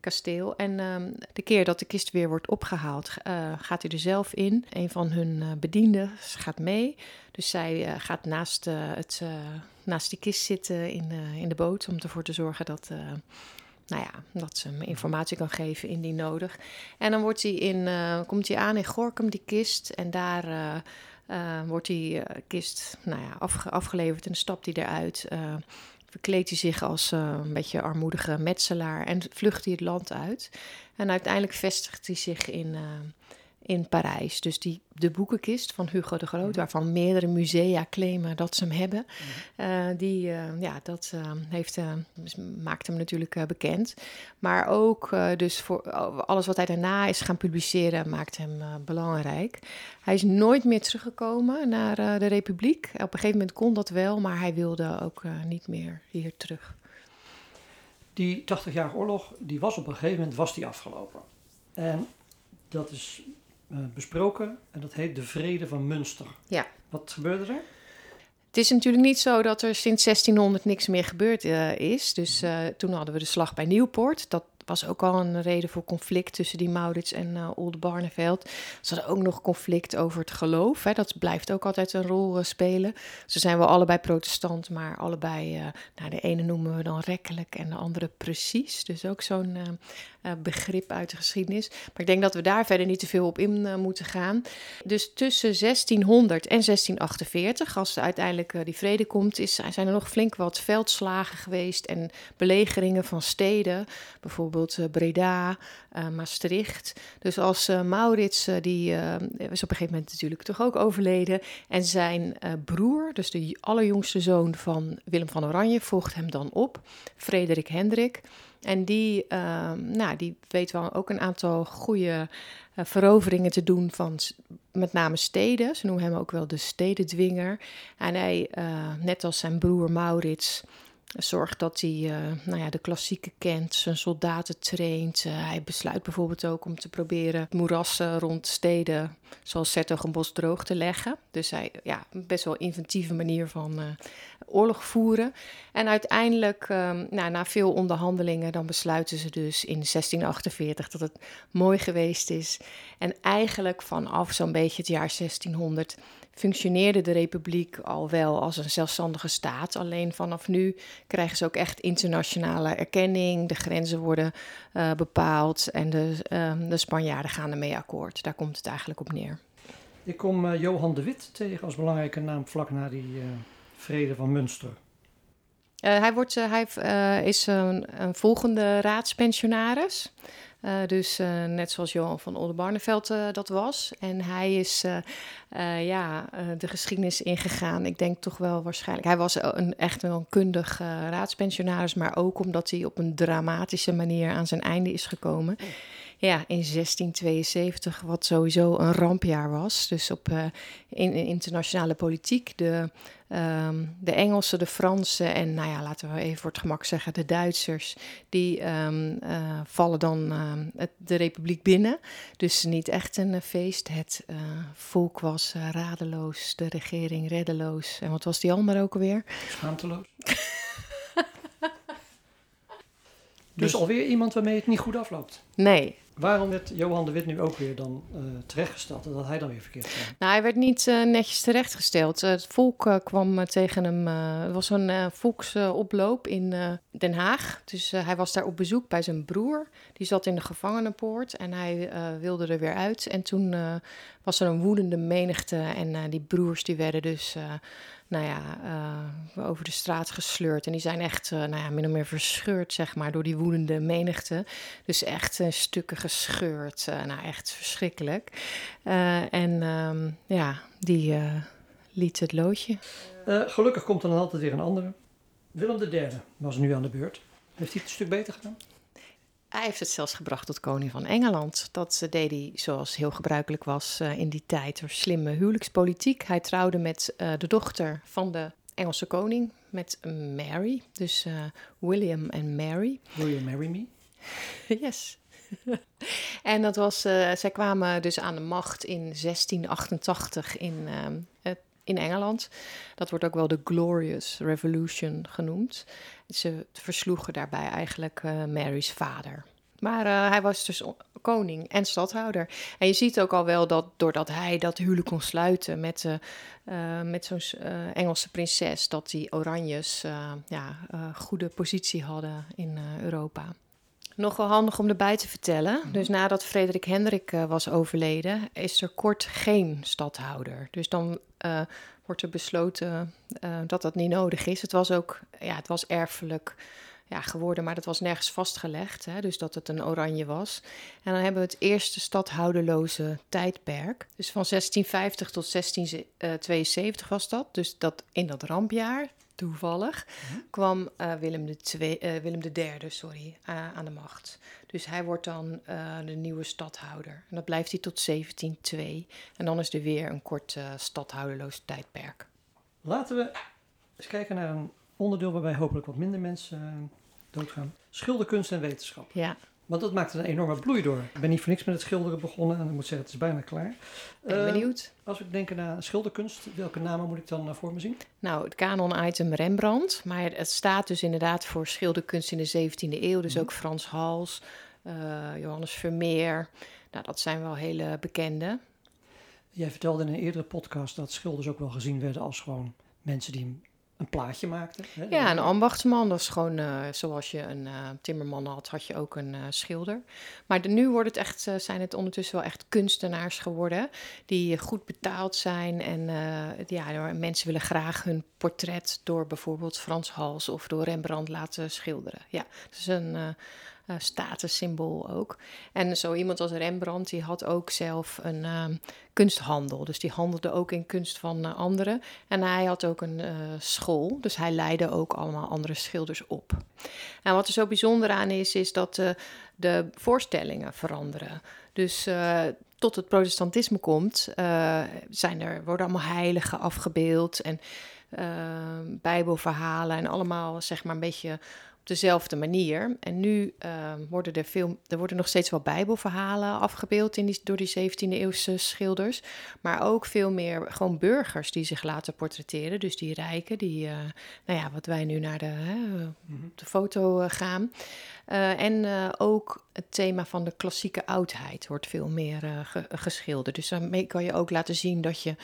kasteel. En uh, de keer dat de kist weer wordt opgehaald, uh, gaat hij er zelf in. Een van hun bedienden gaat mee. Dus zij gaat naast, het, naast die kist zitten in, in de boot om ervoor te zorgen dat nou ja, dat ze hem informatie kan geven indien nodig. En dan wordt hij in, uh, komt hij aan in Gorkum, die kist. En daar uh, uh, wordt die kist nou ja, afge afgeleverd en stapt hij eruit. verkleedt hij zich als een beetje armoedige metselaar en vlucht hij het land uit. En uiteindelijk vestigt hij zich in in Parijs. Dus die, de boekenkist van Hugo de Groot, waarvan meerdere musea claimen dat ze hem hebben, uh, die, uh, ja, dat uh, heeft, maakt hem natuurlijk bekend. Maar ook dus voor alles wat hij daarna is gaan publiceren, maakt hem belangrijk. Hij is nooit meer teruggekomen naar de Republiek. Op een gegeven moment kon dat wel, maar hij wilde ook niet meer hier terug. Die 80-jarige oorlog, die was op een gegeven moment was die afgelopen. En dat is besproken en dat heet de Vrede van Münster. Ja. Wat gebeurde er? Het is natuurlijk niet zo dat er sinds 1600 niks meer gebeurd uh, is. Dus uh, toen hadden we de slag bij Nieuwpoort. Dat was ook al een reden voor conflict tussen die Maurits en uh, Oldenbarneveld. Ze hadden ook nog conflict over het geloof. Hè. Dat blijft ook altijd een rol uh, spelen. Ze zijn wel allebei protestant, maar allebei, uh, nou, de ene noemen we dan rekkelijk en de andere precies. Dus ook zo'n begrip uit de geschiedenis. Maar ik denk dat we daar verder niet te veel op in moeten gaan. Dus tussen 1600 en 1648, als uiteindelijk die vrede komt, is, zijn er nog flink wat veldslagen geweest en belegeringen van steden. Bijvoorbeeld bijvoorbeeld Breda, uh, Maastricht. Dus als uh, Maurits, die is op een gegeven moment natuurlijk toch ook overleden. En zijn broer, dus de allerjongste zoon van Willem van Oranje, volgt hem dan op, Frederik Hendrik. En die, nou, die weet wel ook een aantal goede veroveringen te doen van met name steden. Ze noemen hem ook wel de stedendwinger. En hij, net als zijn broer Maurits, zorgt dat hij uh, nou ja, de klassieken kent, zijn soldaten traint. Uh, hij besluit bijvoorbeeld ook om te proberen moerassen rond steden zoals Sertogenbos droog te leggen. Dus hij, ja, best wel inventieve manier van uh, oorlog voeren. En uiteindelijk, um, nou, na veel onderhandelingen, dan besluiten ze dus in 1648 dat het mooi geweest is. En eigenlijk vanaf zo'n beetje het jaar 1600 functioneerde de republiek al wel als een zelfstandige staat. Alleen vanaf nu krijgen ze ook echt internationale erkenning. De grenzen worden uh, bepaald en de, uh, de Spanjaarden gaan ermee akkoord. Daar komt het eigenlijk op neer. Ik kom uh, Johan de Wit tegen als belangrijke naam vlak na die eh, vrede van Münster. hij, wordt, hij is een, een volgende raadspensionaris. Uh, dus uh, net zoals Johan van Oldenbarneveld uh, dat was. En hij is ja, de geschiedenis ingegaan. Ik denk toch wel waarschijnlijk. Hij was een, echt een kundig raadspensionaris, maar ook omdat hij op een dramatische manier aan zijn einde is gekomen. Ja, in 1672, wat sowieso een rampjaar was. Dus op in, in internationale politiek. De Um, de Engelsen, de Fransen en, nou ja, laten we even voor het gemak zeggen, de Duitsers, die um, uh, vallen dan het, de republiek binnen. Dus niet echt een uh, feest. Het uh, volk was radeloos, de regering reddeloos. En wat was die ander ook alweer? Schaamteloos. dus, dus alweer iemand waarmee het niet goed afloopt? Nee, Waarom werd Johan de Wit nu ook weer dan uh, terechtgesteld en dat hij dan weer verkeerd kwam? Nou, hij werd niet uh, netjes terechtgesteld. Uh, het volk kwam tegen hem. het was een volksoploop in Den Haag. Dus hij was daar op bezoek bij zijn broer. Die zat in de gevangenenpoort en hij wilde er weer uit. En toen was er een woedende menigte en die broers die werden dus nou ja, uh, over de straat gesleurd. En die zijn echt, uh, nou ja, min of meer verscheurd, zeg maar, door die woedende menigte. Dus echt uh, stukken gescheurd. nou, echt verschrikkelijk. en um, ja, die liet het loodje. gelukkig komt er dan altijd weer een andere. Willem III was nu aan de beurt. Heeft hij het een stuk beter gedaan? Hij heeft het zelfs gebracht tot koning van Engeland. Dat eh, deed hij zoals heel gebruikelijk was eh, in die tijd door slimme huwelijkspolitiek. Hij trouwde met eh, de dochter van de Engelse koning, met Mary. Dus William en Mary. Will you marry me? Yes. en dat was, zij kwamen dus aan de macht in 1688 in, ehm, het- in Engeland. Dat wordt ook wel de Glorious Revolution genoemd. Ze versloegen daarbij eigenlijk eh, Mary's vader. Maar eh, hij was dus koning en stadhouder. En je ziet ook al wel dat doordat hij dat huwelijk kon sluiten met, eh, met zo'n Engelse prinses, dat die Oranjes ja, goede positie hadden in Europa. Nog wel handig om erbij te vertellen. Dus nadat Frederik Hendrik was overleden, is er kort geen stadhouder. Dus dan eh, wordt er besloten eh, dat dat niet nodig is. Het was ook, ja, het was erfelijk ja, geworden, maar dat was nergens vastgelegd. Hè, dus dat het een oranje was. En dan hebben we het eerste stadhouderloze tijdperk. Dus van 1650 tot 1672 was dat. Dus dat in dat rampjaar, toevallig, kwam eh, Willem, de twee, eh, Willem III sorry, eh, aan de macht. Dus hij wordt dan eh, de nieuwe stadhouder. En dat blijft hij tot 1702. En dan is er weer een kort eh, stadhouderloos tijdperk. Laten we eens kijken naar een onderdeel waarbij hopelijk wat minder mensen eh, doodgaan. Schilderkunst en wetenschap. Ja, Want dat maakt een enorme bloei door. Ik ben niet voor niks met het schilderen begonnen en ik moet zeggen, het is bijna klaar. ben Eh, benieuwd. Als we denken naar schilderkunst, welke namen moet ik dan eh, voor me zien? Nou, het kanon-item Rembrandt. Maar het staat dus inderdaad voor schilderkunst in de 17e eeuw. Dus Mhm. ook Frans Hals, eh, Johannes Vermeer. Nou, dat zijn wel hele bekende. Jij vertelde in een eerdere podcast dat schilders ook wel gezien werden als gewoon mensen die een- plaatje maakten. Hè? Ja, een ambachtsman, dat is gewoon eh, zoals je een eh, timmerman had, had je ook een eh, schilder. Maar nu wordt het echt, zijn het ondertussen wel echt kunstenaars geworden, die goed betaald zijn. En ja, mensen willen graag hun portret door bijvoorbeeld Frans Hals of door Rembrandt laten schilderen. Ja, het is een eh, statussymbool ook. En zo iemand als Rembrandt, die had ook zelf een ehm, kunsthandel. Dus die handelde ook in kunst van eh, anderen. En hij had ook een eh, school, dus hij leidde ook allemaal andere schilders op. En wat er zo bijzonder aan is, is dat de voorstellingen veranderen. Dus tot het protestantisme komt, zijn er, worden allemaal heiligen afgebeeld en bijbelverhalen en allemaal zeg maar een beetje dezelfde manier. En nu eh, worden er veel, er worden nog steeds wel bijbelverhalen afgebeeld in die, door die 17e eeuwse schilders. Maar ook veel meer gewoon burgers die zich laten portretteren. Dus die rijken, die, eh, nou ja, wat wij nu naar de, hè, Mhm. de foto eh, gaan. Eh, en eh, ook het thema van de klassieke oudheid wordt veel meer eh, ge- geschilderd. Dus daarmee kan je ook laten zien dat je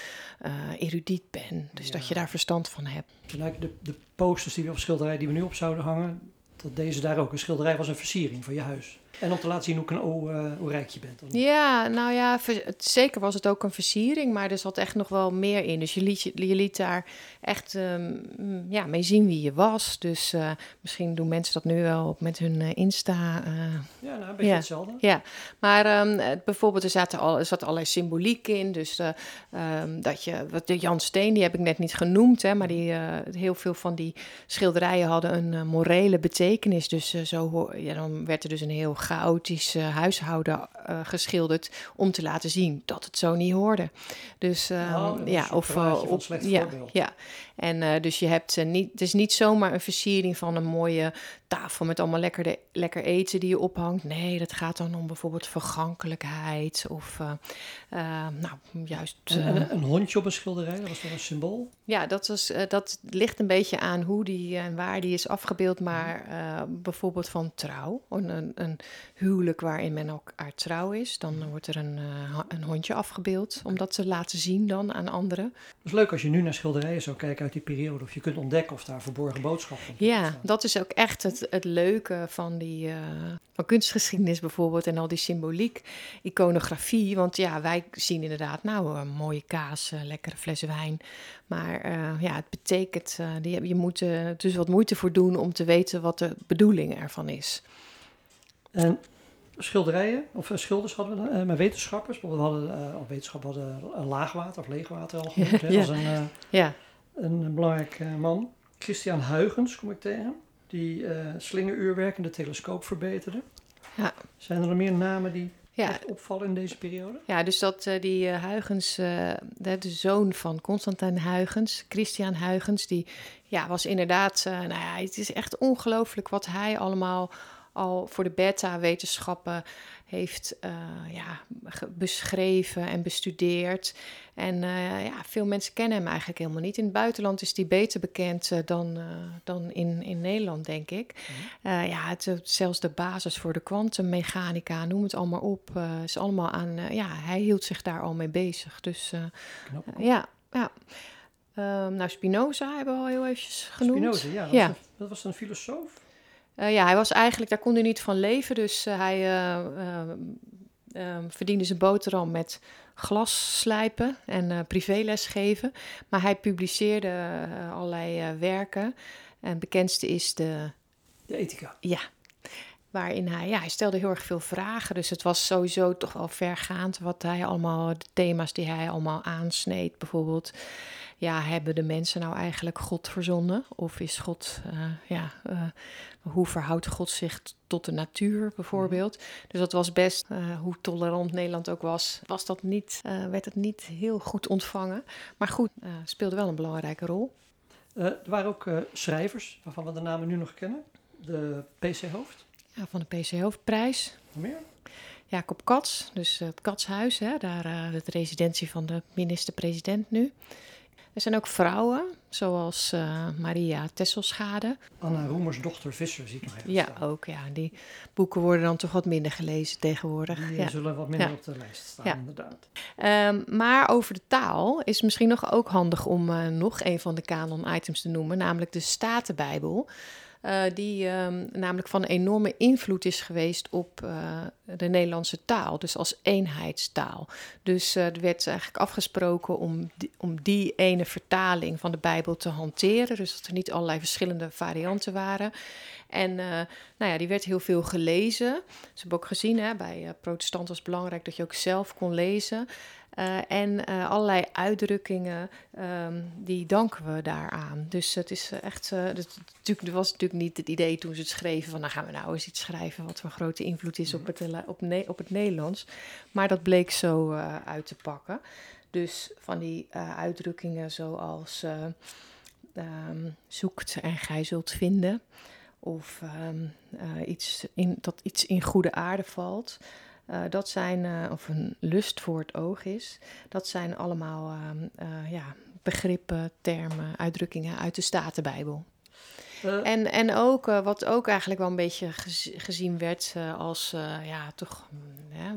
erudiet bent. Dus dat je daar verstand van hebt. Lijkt de, de posters die we op schilderij die we nu op zouden hangen, dat deze daar ook een schilderij was een versiering van je huis. En om te laten zien hoe, eh, hoe rijk je bent. Ja, nou ja, het- zeker was het ook een versiering, maar er zat echt nog wel meer in. Dus je liet, je, je liet daar echt ehm, mm, ja, mee zien wie je was. Dus eh, misschien doen mensen dat nu wel op met hun eh, Insta. Ja, nou, een beetje Ja. hetzelfde. Ja, maar ehm, bijvoorbeeld er, zaten al, er zat allerlei symboliek in. Dus eh, ehm, dat je, wat de Jan Steen, die heb ik net niet genoemd, hè, maar die, heel veel van die schilderijen hadden een morele betekenis. Dus zo, ja, dan werd er dus een heel chaotisch huishouden eh, geschilderd om te laten zien dat het zo niet hoorde. Dus ehm, Oh, is ja, een of eh, op, slecht ja, voorbeeld. ja. En eh, dus je hebt niet, het is niet zomaar een versiering van een mooie tafel met allemaal lekker, de, lekker eten die je ophangt. Nee, dat gaat dan om bijvoorbeeld vergankelijkheid of nou juist. En, eh, en een hondje op een schilderij, dat was toch een symbool? ja, dat, was, dat ligt een beetje aan hoe die en waar die is afgebeeld. Maar bijvoorbeeld van trouw, een, een, een huwelijk waarin men elkaar trouw is, dan wordt er een, eh, een hondje afgebeeld om dat te laten zien dan aan anderen. Het is leuk als je nu naar schilderijen zou kijken uit die periode, of je kunt ontdekken of daar verborgen boodschappen Ja, staan. dat is ook echt het, het leuke van die eh, van kunstgeschiedenis bijvoorbeeld en al die symboliek, iconografie. Want ja, wij zien inderdaad nou een mooie kaas, een lekkere fles wijn. Maar eh, ja, het betekent, eh, die, je moet er dus wat moeite voor doen om te weten wat de bedoeling ervan is. En schilderijen, of eh, schilders hadden we eh, maar wetenschappers, we hadden, eh, of wetenschap hadden een laagwater of leegwater al genoemd, Ja. als een, Ja, een belangrijk man. Christian Huygens kom ik tegen, die eh slingeruurwerk en de telescoop verbeterde. Ja. Zijn er nog meer namen die Ja, opvallen in deze periode? Ja, dus dat die eh, Huygens, de, de zoon van Constantijn Huygens, Christian Huygens, die ja, was inderdaad, nou ja, het is echt ongelooflijk wat hij allemaal al voor de beta-wetenschappen heeft eh, ja, beschreven en bestudeerd. En eh, ja, veel mensen kennen hem eigenlijk helemaal niet. In het buitenland is hij beter bekend eh, dan, dan in, in Nederland, denk ik. Eh, ja, het, zelfs de basis voor de kwantummechanica, noem het allemaal op, is allemaal aan. ja, hij hield zich daar al mee bezig. Dus ja, ja. Ehm, nou, Spinoza hebben we al heel eventjes genoemd. Spinoza, ja. Dat, Ja. Was dat was een filosoof. Eh, ja, hij was eigenlijk, daar kon hij niet van leven. Dus eh, hij eh, eh, eh, verdiende zijn boterham met glas slijpen en privéles geven. Maar hij publiceerde allerlei werken. En het bekendste is de De ethica. Ja, waarin hij, ja, hij stelde heel erg veel vragen. Dus het was sowieso toch wel vergaand wat hij allemaal, de thema's die hij allemaal aansneed. Bijvoorbeeld, ja, hebben de mensen nou eigenlijk God verzonnen? Of is God, eh, ja, eh, hoe verhoudt God zich tot de natuur bijvoorbeeld? Dus dat was best, eh, hoe tolerant Nederland ook was, was dat niet, werd het niet heel goed ontvangen. Maar goed, speelde wel een belangrijke rol. Er waren ook schrijvers, waarvan we de namen nu nog kennen. De PC-hoofd. Ja, van de PC Hoofdprijs. Meer? Jacob Katz, dus het Katshuis, hè, daar uh, de residentie van de minister-president nu. Er zijn ook vrouwen, zoals uh, Maria Tesselschade. Anna Roemers dochter Visser zie ik nog even Ja, staan. ook. Ja. Die boeken worden dan toch wat minder gelezen tegenwoordig. Die ja. zullen wat minder Ja. op de lijst staan, Ja. inderdaad. Um, maar over de taal is misschien nog ook handig om uh, nog een van de canon-items te noemen, namelijk de Statenbijbel. Uh, die um, namelijk van enorme invloed is geweest op uh, de Nederlandse taal, dus als eenheidstaal. Dus uh, er werd eigenlijk afgesproken om die, om die ene vertaling van de Bijbel te hanteren, dus dat er niet allerlei verschillende varianten waren. En nou ja, die werd heel veel gelezen. Ze hebben ook gezien, hè, bij protestanten was het belangrijk dat je ook zelf kon lezen. Uh, en uh, allerlei uitdrukkingen, um, die danken we daaraan. Dus het is echt, uh, het, het was natuurlijk niet het idee toen ze het schreven van, nou gaan we nou eens iets schrijven wat van grote invloed is op het, op, ne op het Nederlands. Maar dat bleek zo uit te pakken. Dus van die uitdrukkingen zoals um, zoekt en gij zult vinden. Of um, iets in, dat iets in goede aarde valt. Uh, dat zijn, uh, of een lust voor het oog is, dat zijn allemaal uh, ja, begrippen, termen, uitdrukkingen uit de Statenbijbel. En, en ook, wat ook eigenlijk wel een beetje gez gezien werd als ja, toch ja,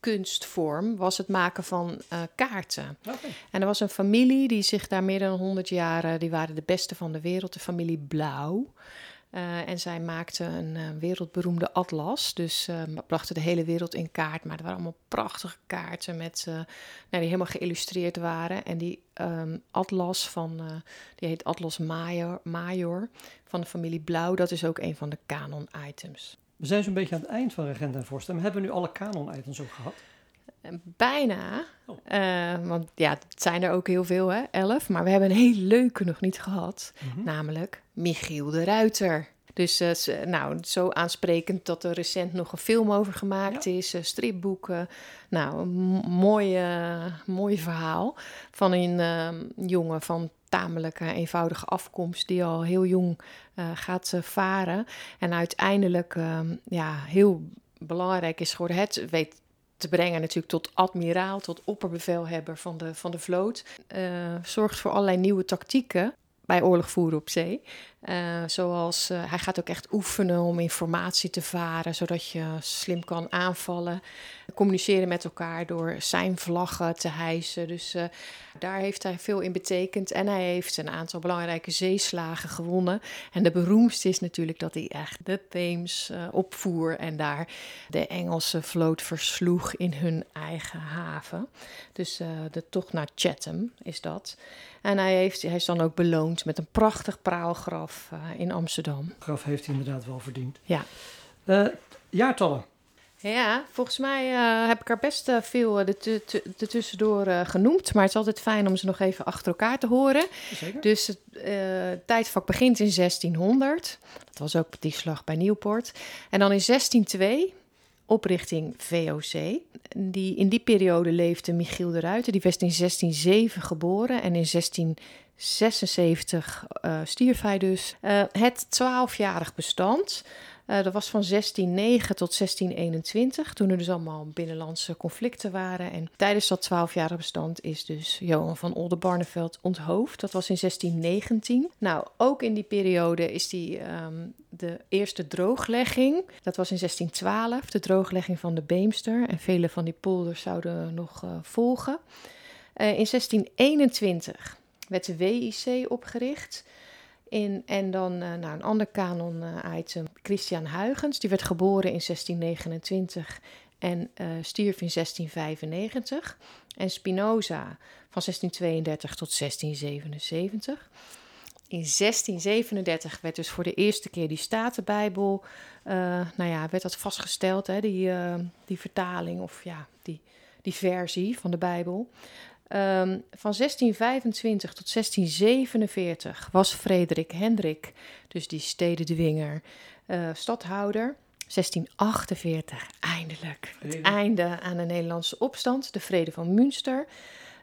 kunstvorm, was het maken van kaarten. Okay. En er was een familie die zich daar meer dan 100 jaar, die waren de beste van de wereld, de familie Blauw. Uh, en zij maakte een uh, wereldberoemde atlas. Dus uh, brachten de hele wereld in kaart. Maar er waren allemaal prachtige kaarten met, nou, die helemaal geïllustreerd waren. En die um, atlas van, die heet Atlas Major, Major van de familie Blauw. Dat is ook een van de canon items. We zijn zo'n beetje aan het eind van Regent en Vorst. Maar hebben we nu alle canon items ook gehad? Bijna. Oh. Uh, want ja, het zijn er ook heel veel, hè? Elf. Maar we hebben een heel leuke nog niet gehad. Mhm. Mm -hmm. Namelijk Michiel de Ruiter. Dus uh, nou, zo aansprekend dat er recent nog een film over gemaakt ja. is. Uh, stripboeken. Nou, een mooi, mooi verhaal van een uh, jongen van tamelijk eenvoudige afkomst... die al heel jong gaat varen. En uiteindelijk ja, heel belangrijk is geworden. Het weet te brengen natuurlijk tot admiraal, tot opperbevelhebber van de, van de vloot. Uh, zorgt voor allerlei nieuwe tactieken bij oorlog voeren op zee. Uh, zoals uh, hij gaat ook echt oefenen om informatie te varen, zodat je slim kan aanvallen. Communiceren met elkaar door zijn vlaggen te hijsen. Dus uh, daar heeft hij veel in betekend. En hij heeft een aantal belangrijke zeeslagen gewonnen. En de beroemdste is natuurlijk dat hij echt de Theems opvoer en daar de Engelse vloot versloeg in hun eigen haven. Dus de tocht naar Chatham is dat. En hij, heeft, hij is dan ook beloond met een prachtig praalgraf uh, in Amsterdam. Graf heeft hij inderdaad wel verdiend. Ja. Uh, jaartallen. Ja, volgens mij uh, heb ik er best veel er tussendoor genoemd. Maar het is altijd fijn om ze nog even achter elkaar te horen. Zeker. Dus het tijdvak begint in 1600. Dat was ook die slag bij Nieuwpoort. En dan in 1602 oprichting VOC. Die, in die periode leefde Michiel de Ruiter. Die werd in 1607 geboren en in 1676 uh, stierf hij dus. Uh, het twaalfjarig bestand uh, dat was van 1609 tot 1621, toen er dus allemaal binnenlandse conflicten waren. En tijdens dat twaalfjarige bestand is dus Johan van Oldenbarneveld onthoofd. Dat was in 1619. Nou, ook in die periode is die um, de eerste drooglegging. Dat was in 1612, de drooglegging van de Beemster. En vele van die polders zouden nog uh, volgen. In 1621 werd de WIC opgericht. In, en dan uh, nou, een ander kanon-item, Christian Huygens. Die werd geboren in 1629 en uh, stierf in 1695. En Spinoza van 1632 tot 1677. In 1637 werd dus voor de eerste keer die Statenbijbel, uh, nou ja, werd dat vastgesteld, hè, die, die vertaling of ja, die, die versie van de Bijbel. Um, van 1625 tot 1647 was Frederik Hendrik, dus die stedendwinger, uh, stadhouder. 1648, eindelijk. Het einde aan de Nederlandse opstand, de Vrede van Münster.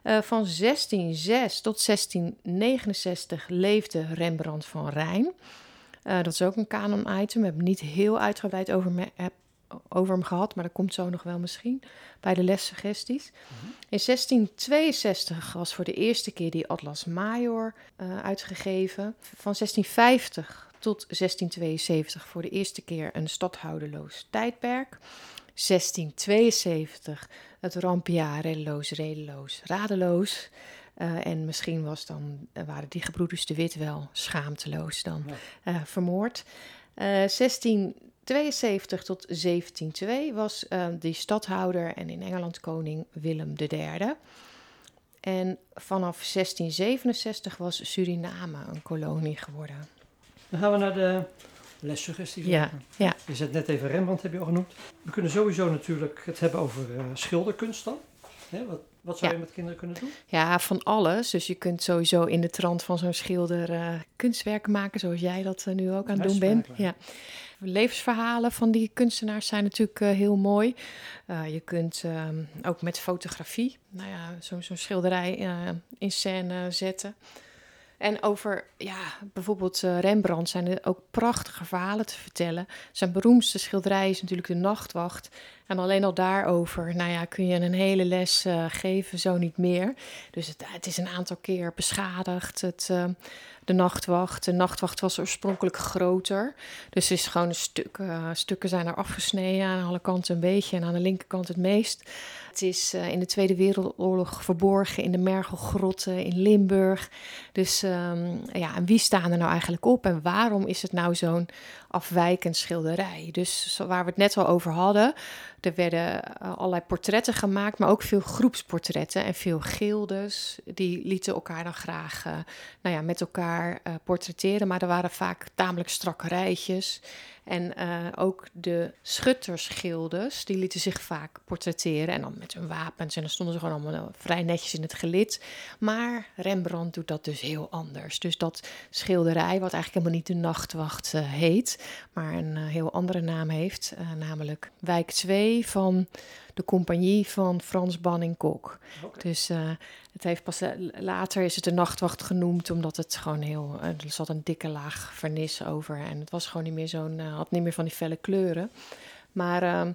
Uh, van 1606 tot 1669 leefde Rembrandt van Rijn. Uh, dat is ook een canon-item. We hebben niet heel uitgebreid over, me, over hem gehad, maar dat komt zo nog wel misschien bij de lessuggesties. Mm-hmm. In 1662 was voor de eerste keer die Atlas Major uh, uitgegeven. Van 1650 tot 1672 voor de eerste keer een stadhouderloos tijdperk. 1672 het rampjaar reddeloos, redeloos, radeloos. Uh, en misschien was dan, waren die gebroeders de Wit wel schaamteloos dan ja. uh, vermoord. 16 72 tot 1702 was uh, die stadhouder en in Engeland koning Willem III. En vanaf 1667 was Suriname een kolonie geworden. Dan gaan we naar de lessuggestie. Ja, ja. Je zet net even Rembrandt, heb je al genoemd. We kunnen sowieso natuurlijk het hebben over uh, schilderkunst dan. Hè, wat, wat zou Ja. je met kinderen kunnen doen? Ja, van alles. Dus je kunt sowieso in de trant van zo'n schilder eh, kunstwerken maken, zoals jij dat eh, nu ook aan het doen bent. Ja. Levensverhalen van die kunstenaars zijn natuurlijk eh, heel mooi. Je kunt ehm, ook met fotografie, nou ja, zo'n schilderij in scène zetten. En over, ja, bijvoorbeeld Rembrandt zijn er ook prachtige verhalen te vertellen. Zijn beroemdste schilderij is natuurlijk De Nachtwacht. En alleen al daarover, nou ja, kun je een hele les eh, geven, zo niet meer. Dus het, het is een aantal keer beschadigd. Het, eh, de Nachtwacht. De Nachtwacht was oorspronkelijk groter. Dus het is gewoon een stuk, eh, stukken zijn er afgesneden. Aan alle kanten een beetje en aan de linkerkant het meest. Het is in de Tweede Wereldoorlog verborgen in de Mergelgrotten in Limburg. Dus ehm, ja, en wie staan er nou eigenlijk op en waarom is het nou zo'n afwijkend schilderij? Dus waar we het net al over hadden, er werden eh, allerlei portretten gemaakt, maar ook veel groepsportretten en veel gildes. Die lieten elkaar dan graag eh, nou ja, met elkaar eh, portretteren, maar er waren vaak tamelijk strakke rijtjes. En eh, ook de schuttersgildes, die lieten zich vaak portretteren. En dan met hun wapens. En dan stonden ze gewoon allemaal vrij netjes in het gelid. Maar Rembrandt doet dat dus heel anders. Dus dat schilderij, wat eigenlijk helemaal niet de Nachtwacht eh, heet, maar een eh, heel andere naam heeft, namelijk Wijk 2 van de compagnie van Frans Banning Kok. Dus eh, het heeft pas eh, later is het de nachtwacht genoemd, omdat het gewoon heel. eh, er zat een dikke laag vernis over. En het was gewoon niet meer zo'n. had niet meer van die felle kleuren. Maar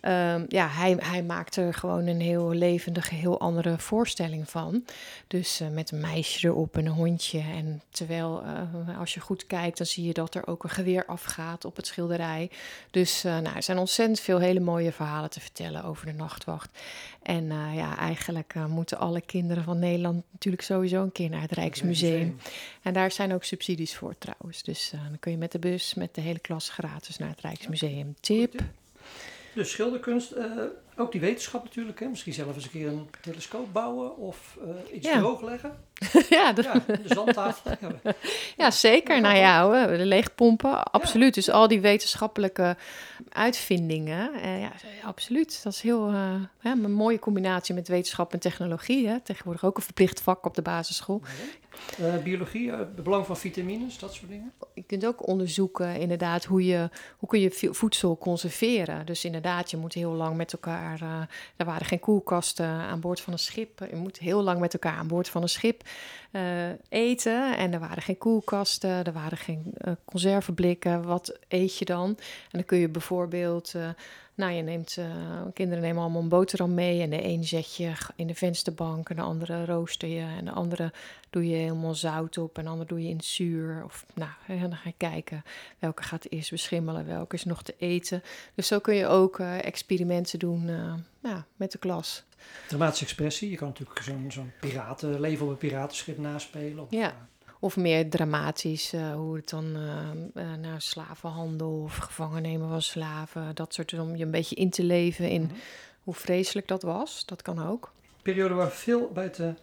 ehm, ja, hij, hij maakte er gewoon een heel levendige, heel andere voorstelling van. Dus eh, met een meisje erop en een hondje. En terwijl, eh, als je goed kijkt, dan zie je dat er ook een geweer afgaat op het schilderij. Dus eh, nou, er zijn ontzettend veel hele mooie verhalen te vertellen over de nachtwacht. En ja, eigenlijk moeten alle kinderen van Nederland natuurlijk sowieso een keer naar het Rijksmuseum. En daar zijn ook subsidies voor trouwens. Dus dan kun je met de bus met de hele klas gratis naar het Rijksmuseum. Tip. Dus schilderkunst. eh, ook die wetenschap natuurlijk. Hè? Misschien zelf eens een keer een telescoop bouwen of uh, iets Ja. droogleggen. ja, dat- Ja, de zandtafel. Ja, Ja, zeker. Nou ja, de leegpompen, absoluut. Dus al die wetenschappelijke uitvindingen, eh, ja, absoluut. Dat is heel eh, ja, een mooie combinatie met wetenschap en technologie. Hè. Tegenwoordig ook een verplicht vak op de basisschool. Eh, biologie, het belang van vitamines, dat soort dingen. Je kunt ook onderzoeken inderdaad hoe, je, hoe kun je vo- voedsel conserveren. Dus inderdaad, je moet heel lang met elkaar... er waren geen koelkasten aan boord van een schip. Je moet heel lang met elkaar aan boord van een schip eh, eten. En er waren geen koelkasten, er waren geen eh, conserveblikken. Wat eet je dan? En dan kun je bijvoorbeeld... nou, je neemt, eh, kinderen nemen allemaal een boterham mee en de een zet je in de vensterbank en de andere rooster je en de andere doe je helemaal zout op en de andere doe je in zuur. Of nou, en dan ga je kijken welke gaat eerst beschimmelen, welke is nog te eten. Dus zo kun je ook eh, experimenten doen eh, nou, met de klas. Dramatische expressie. Je kan natuurlijk zo'n zo'n piratenleven op een piratenschip naspelen. Ja. Of meer dramatisch, eh, hoe het dan eh, eh, naar slavenhandel of gevangen nemen van slaven. Dat soort, om je een beetje in te leven in Mhm. hoe vreselijk dat was. Dat kan ook. periode waar veel bij te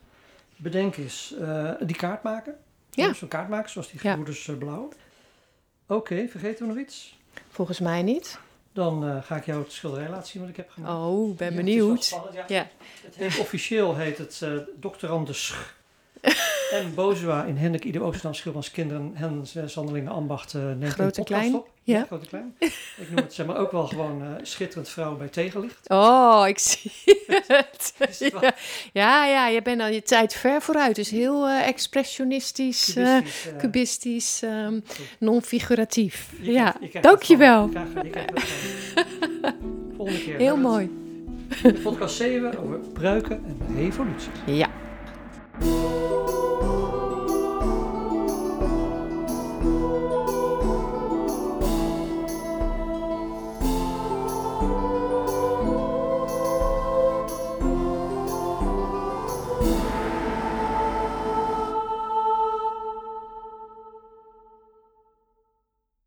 bedenken is. Die kaart maken. Ja. Zo'n kaart maken, zoals die Ja. gebroeders eh, Blauw. Oké, vergeten we nog iets? Volgens mij niet. Dan ga ik jou het schilderij laten zien wat ik heb gemaakt. Oh, ben Ja, het benieuwd. spannend, ja. Ja. Het heet, officieel heet het Doctorande Sch. en Bozua in Hendrik Ido Oosterdam Schilmans Kinderen en Zandelingen Ambacht neemt Groot een en podcast klein. op. Ja. groot en klein. Ik noem het zeg maar ook wel gewoon eh, schitterend vrouw bij tegenlicht. Oh, ik zie het. Ja, ja, ja, je bent al je tijd ver vooruit. Dus heel eh, expressionistisch, Cubistisch, cubistisch, goed. non-figuratief. Ja, dankjewel. Volgende keer. Heel mooi. de podcast 7 over pruiken en revolutie. Ja. Música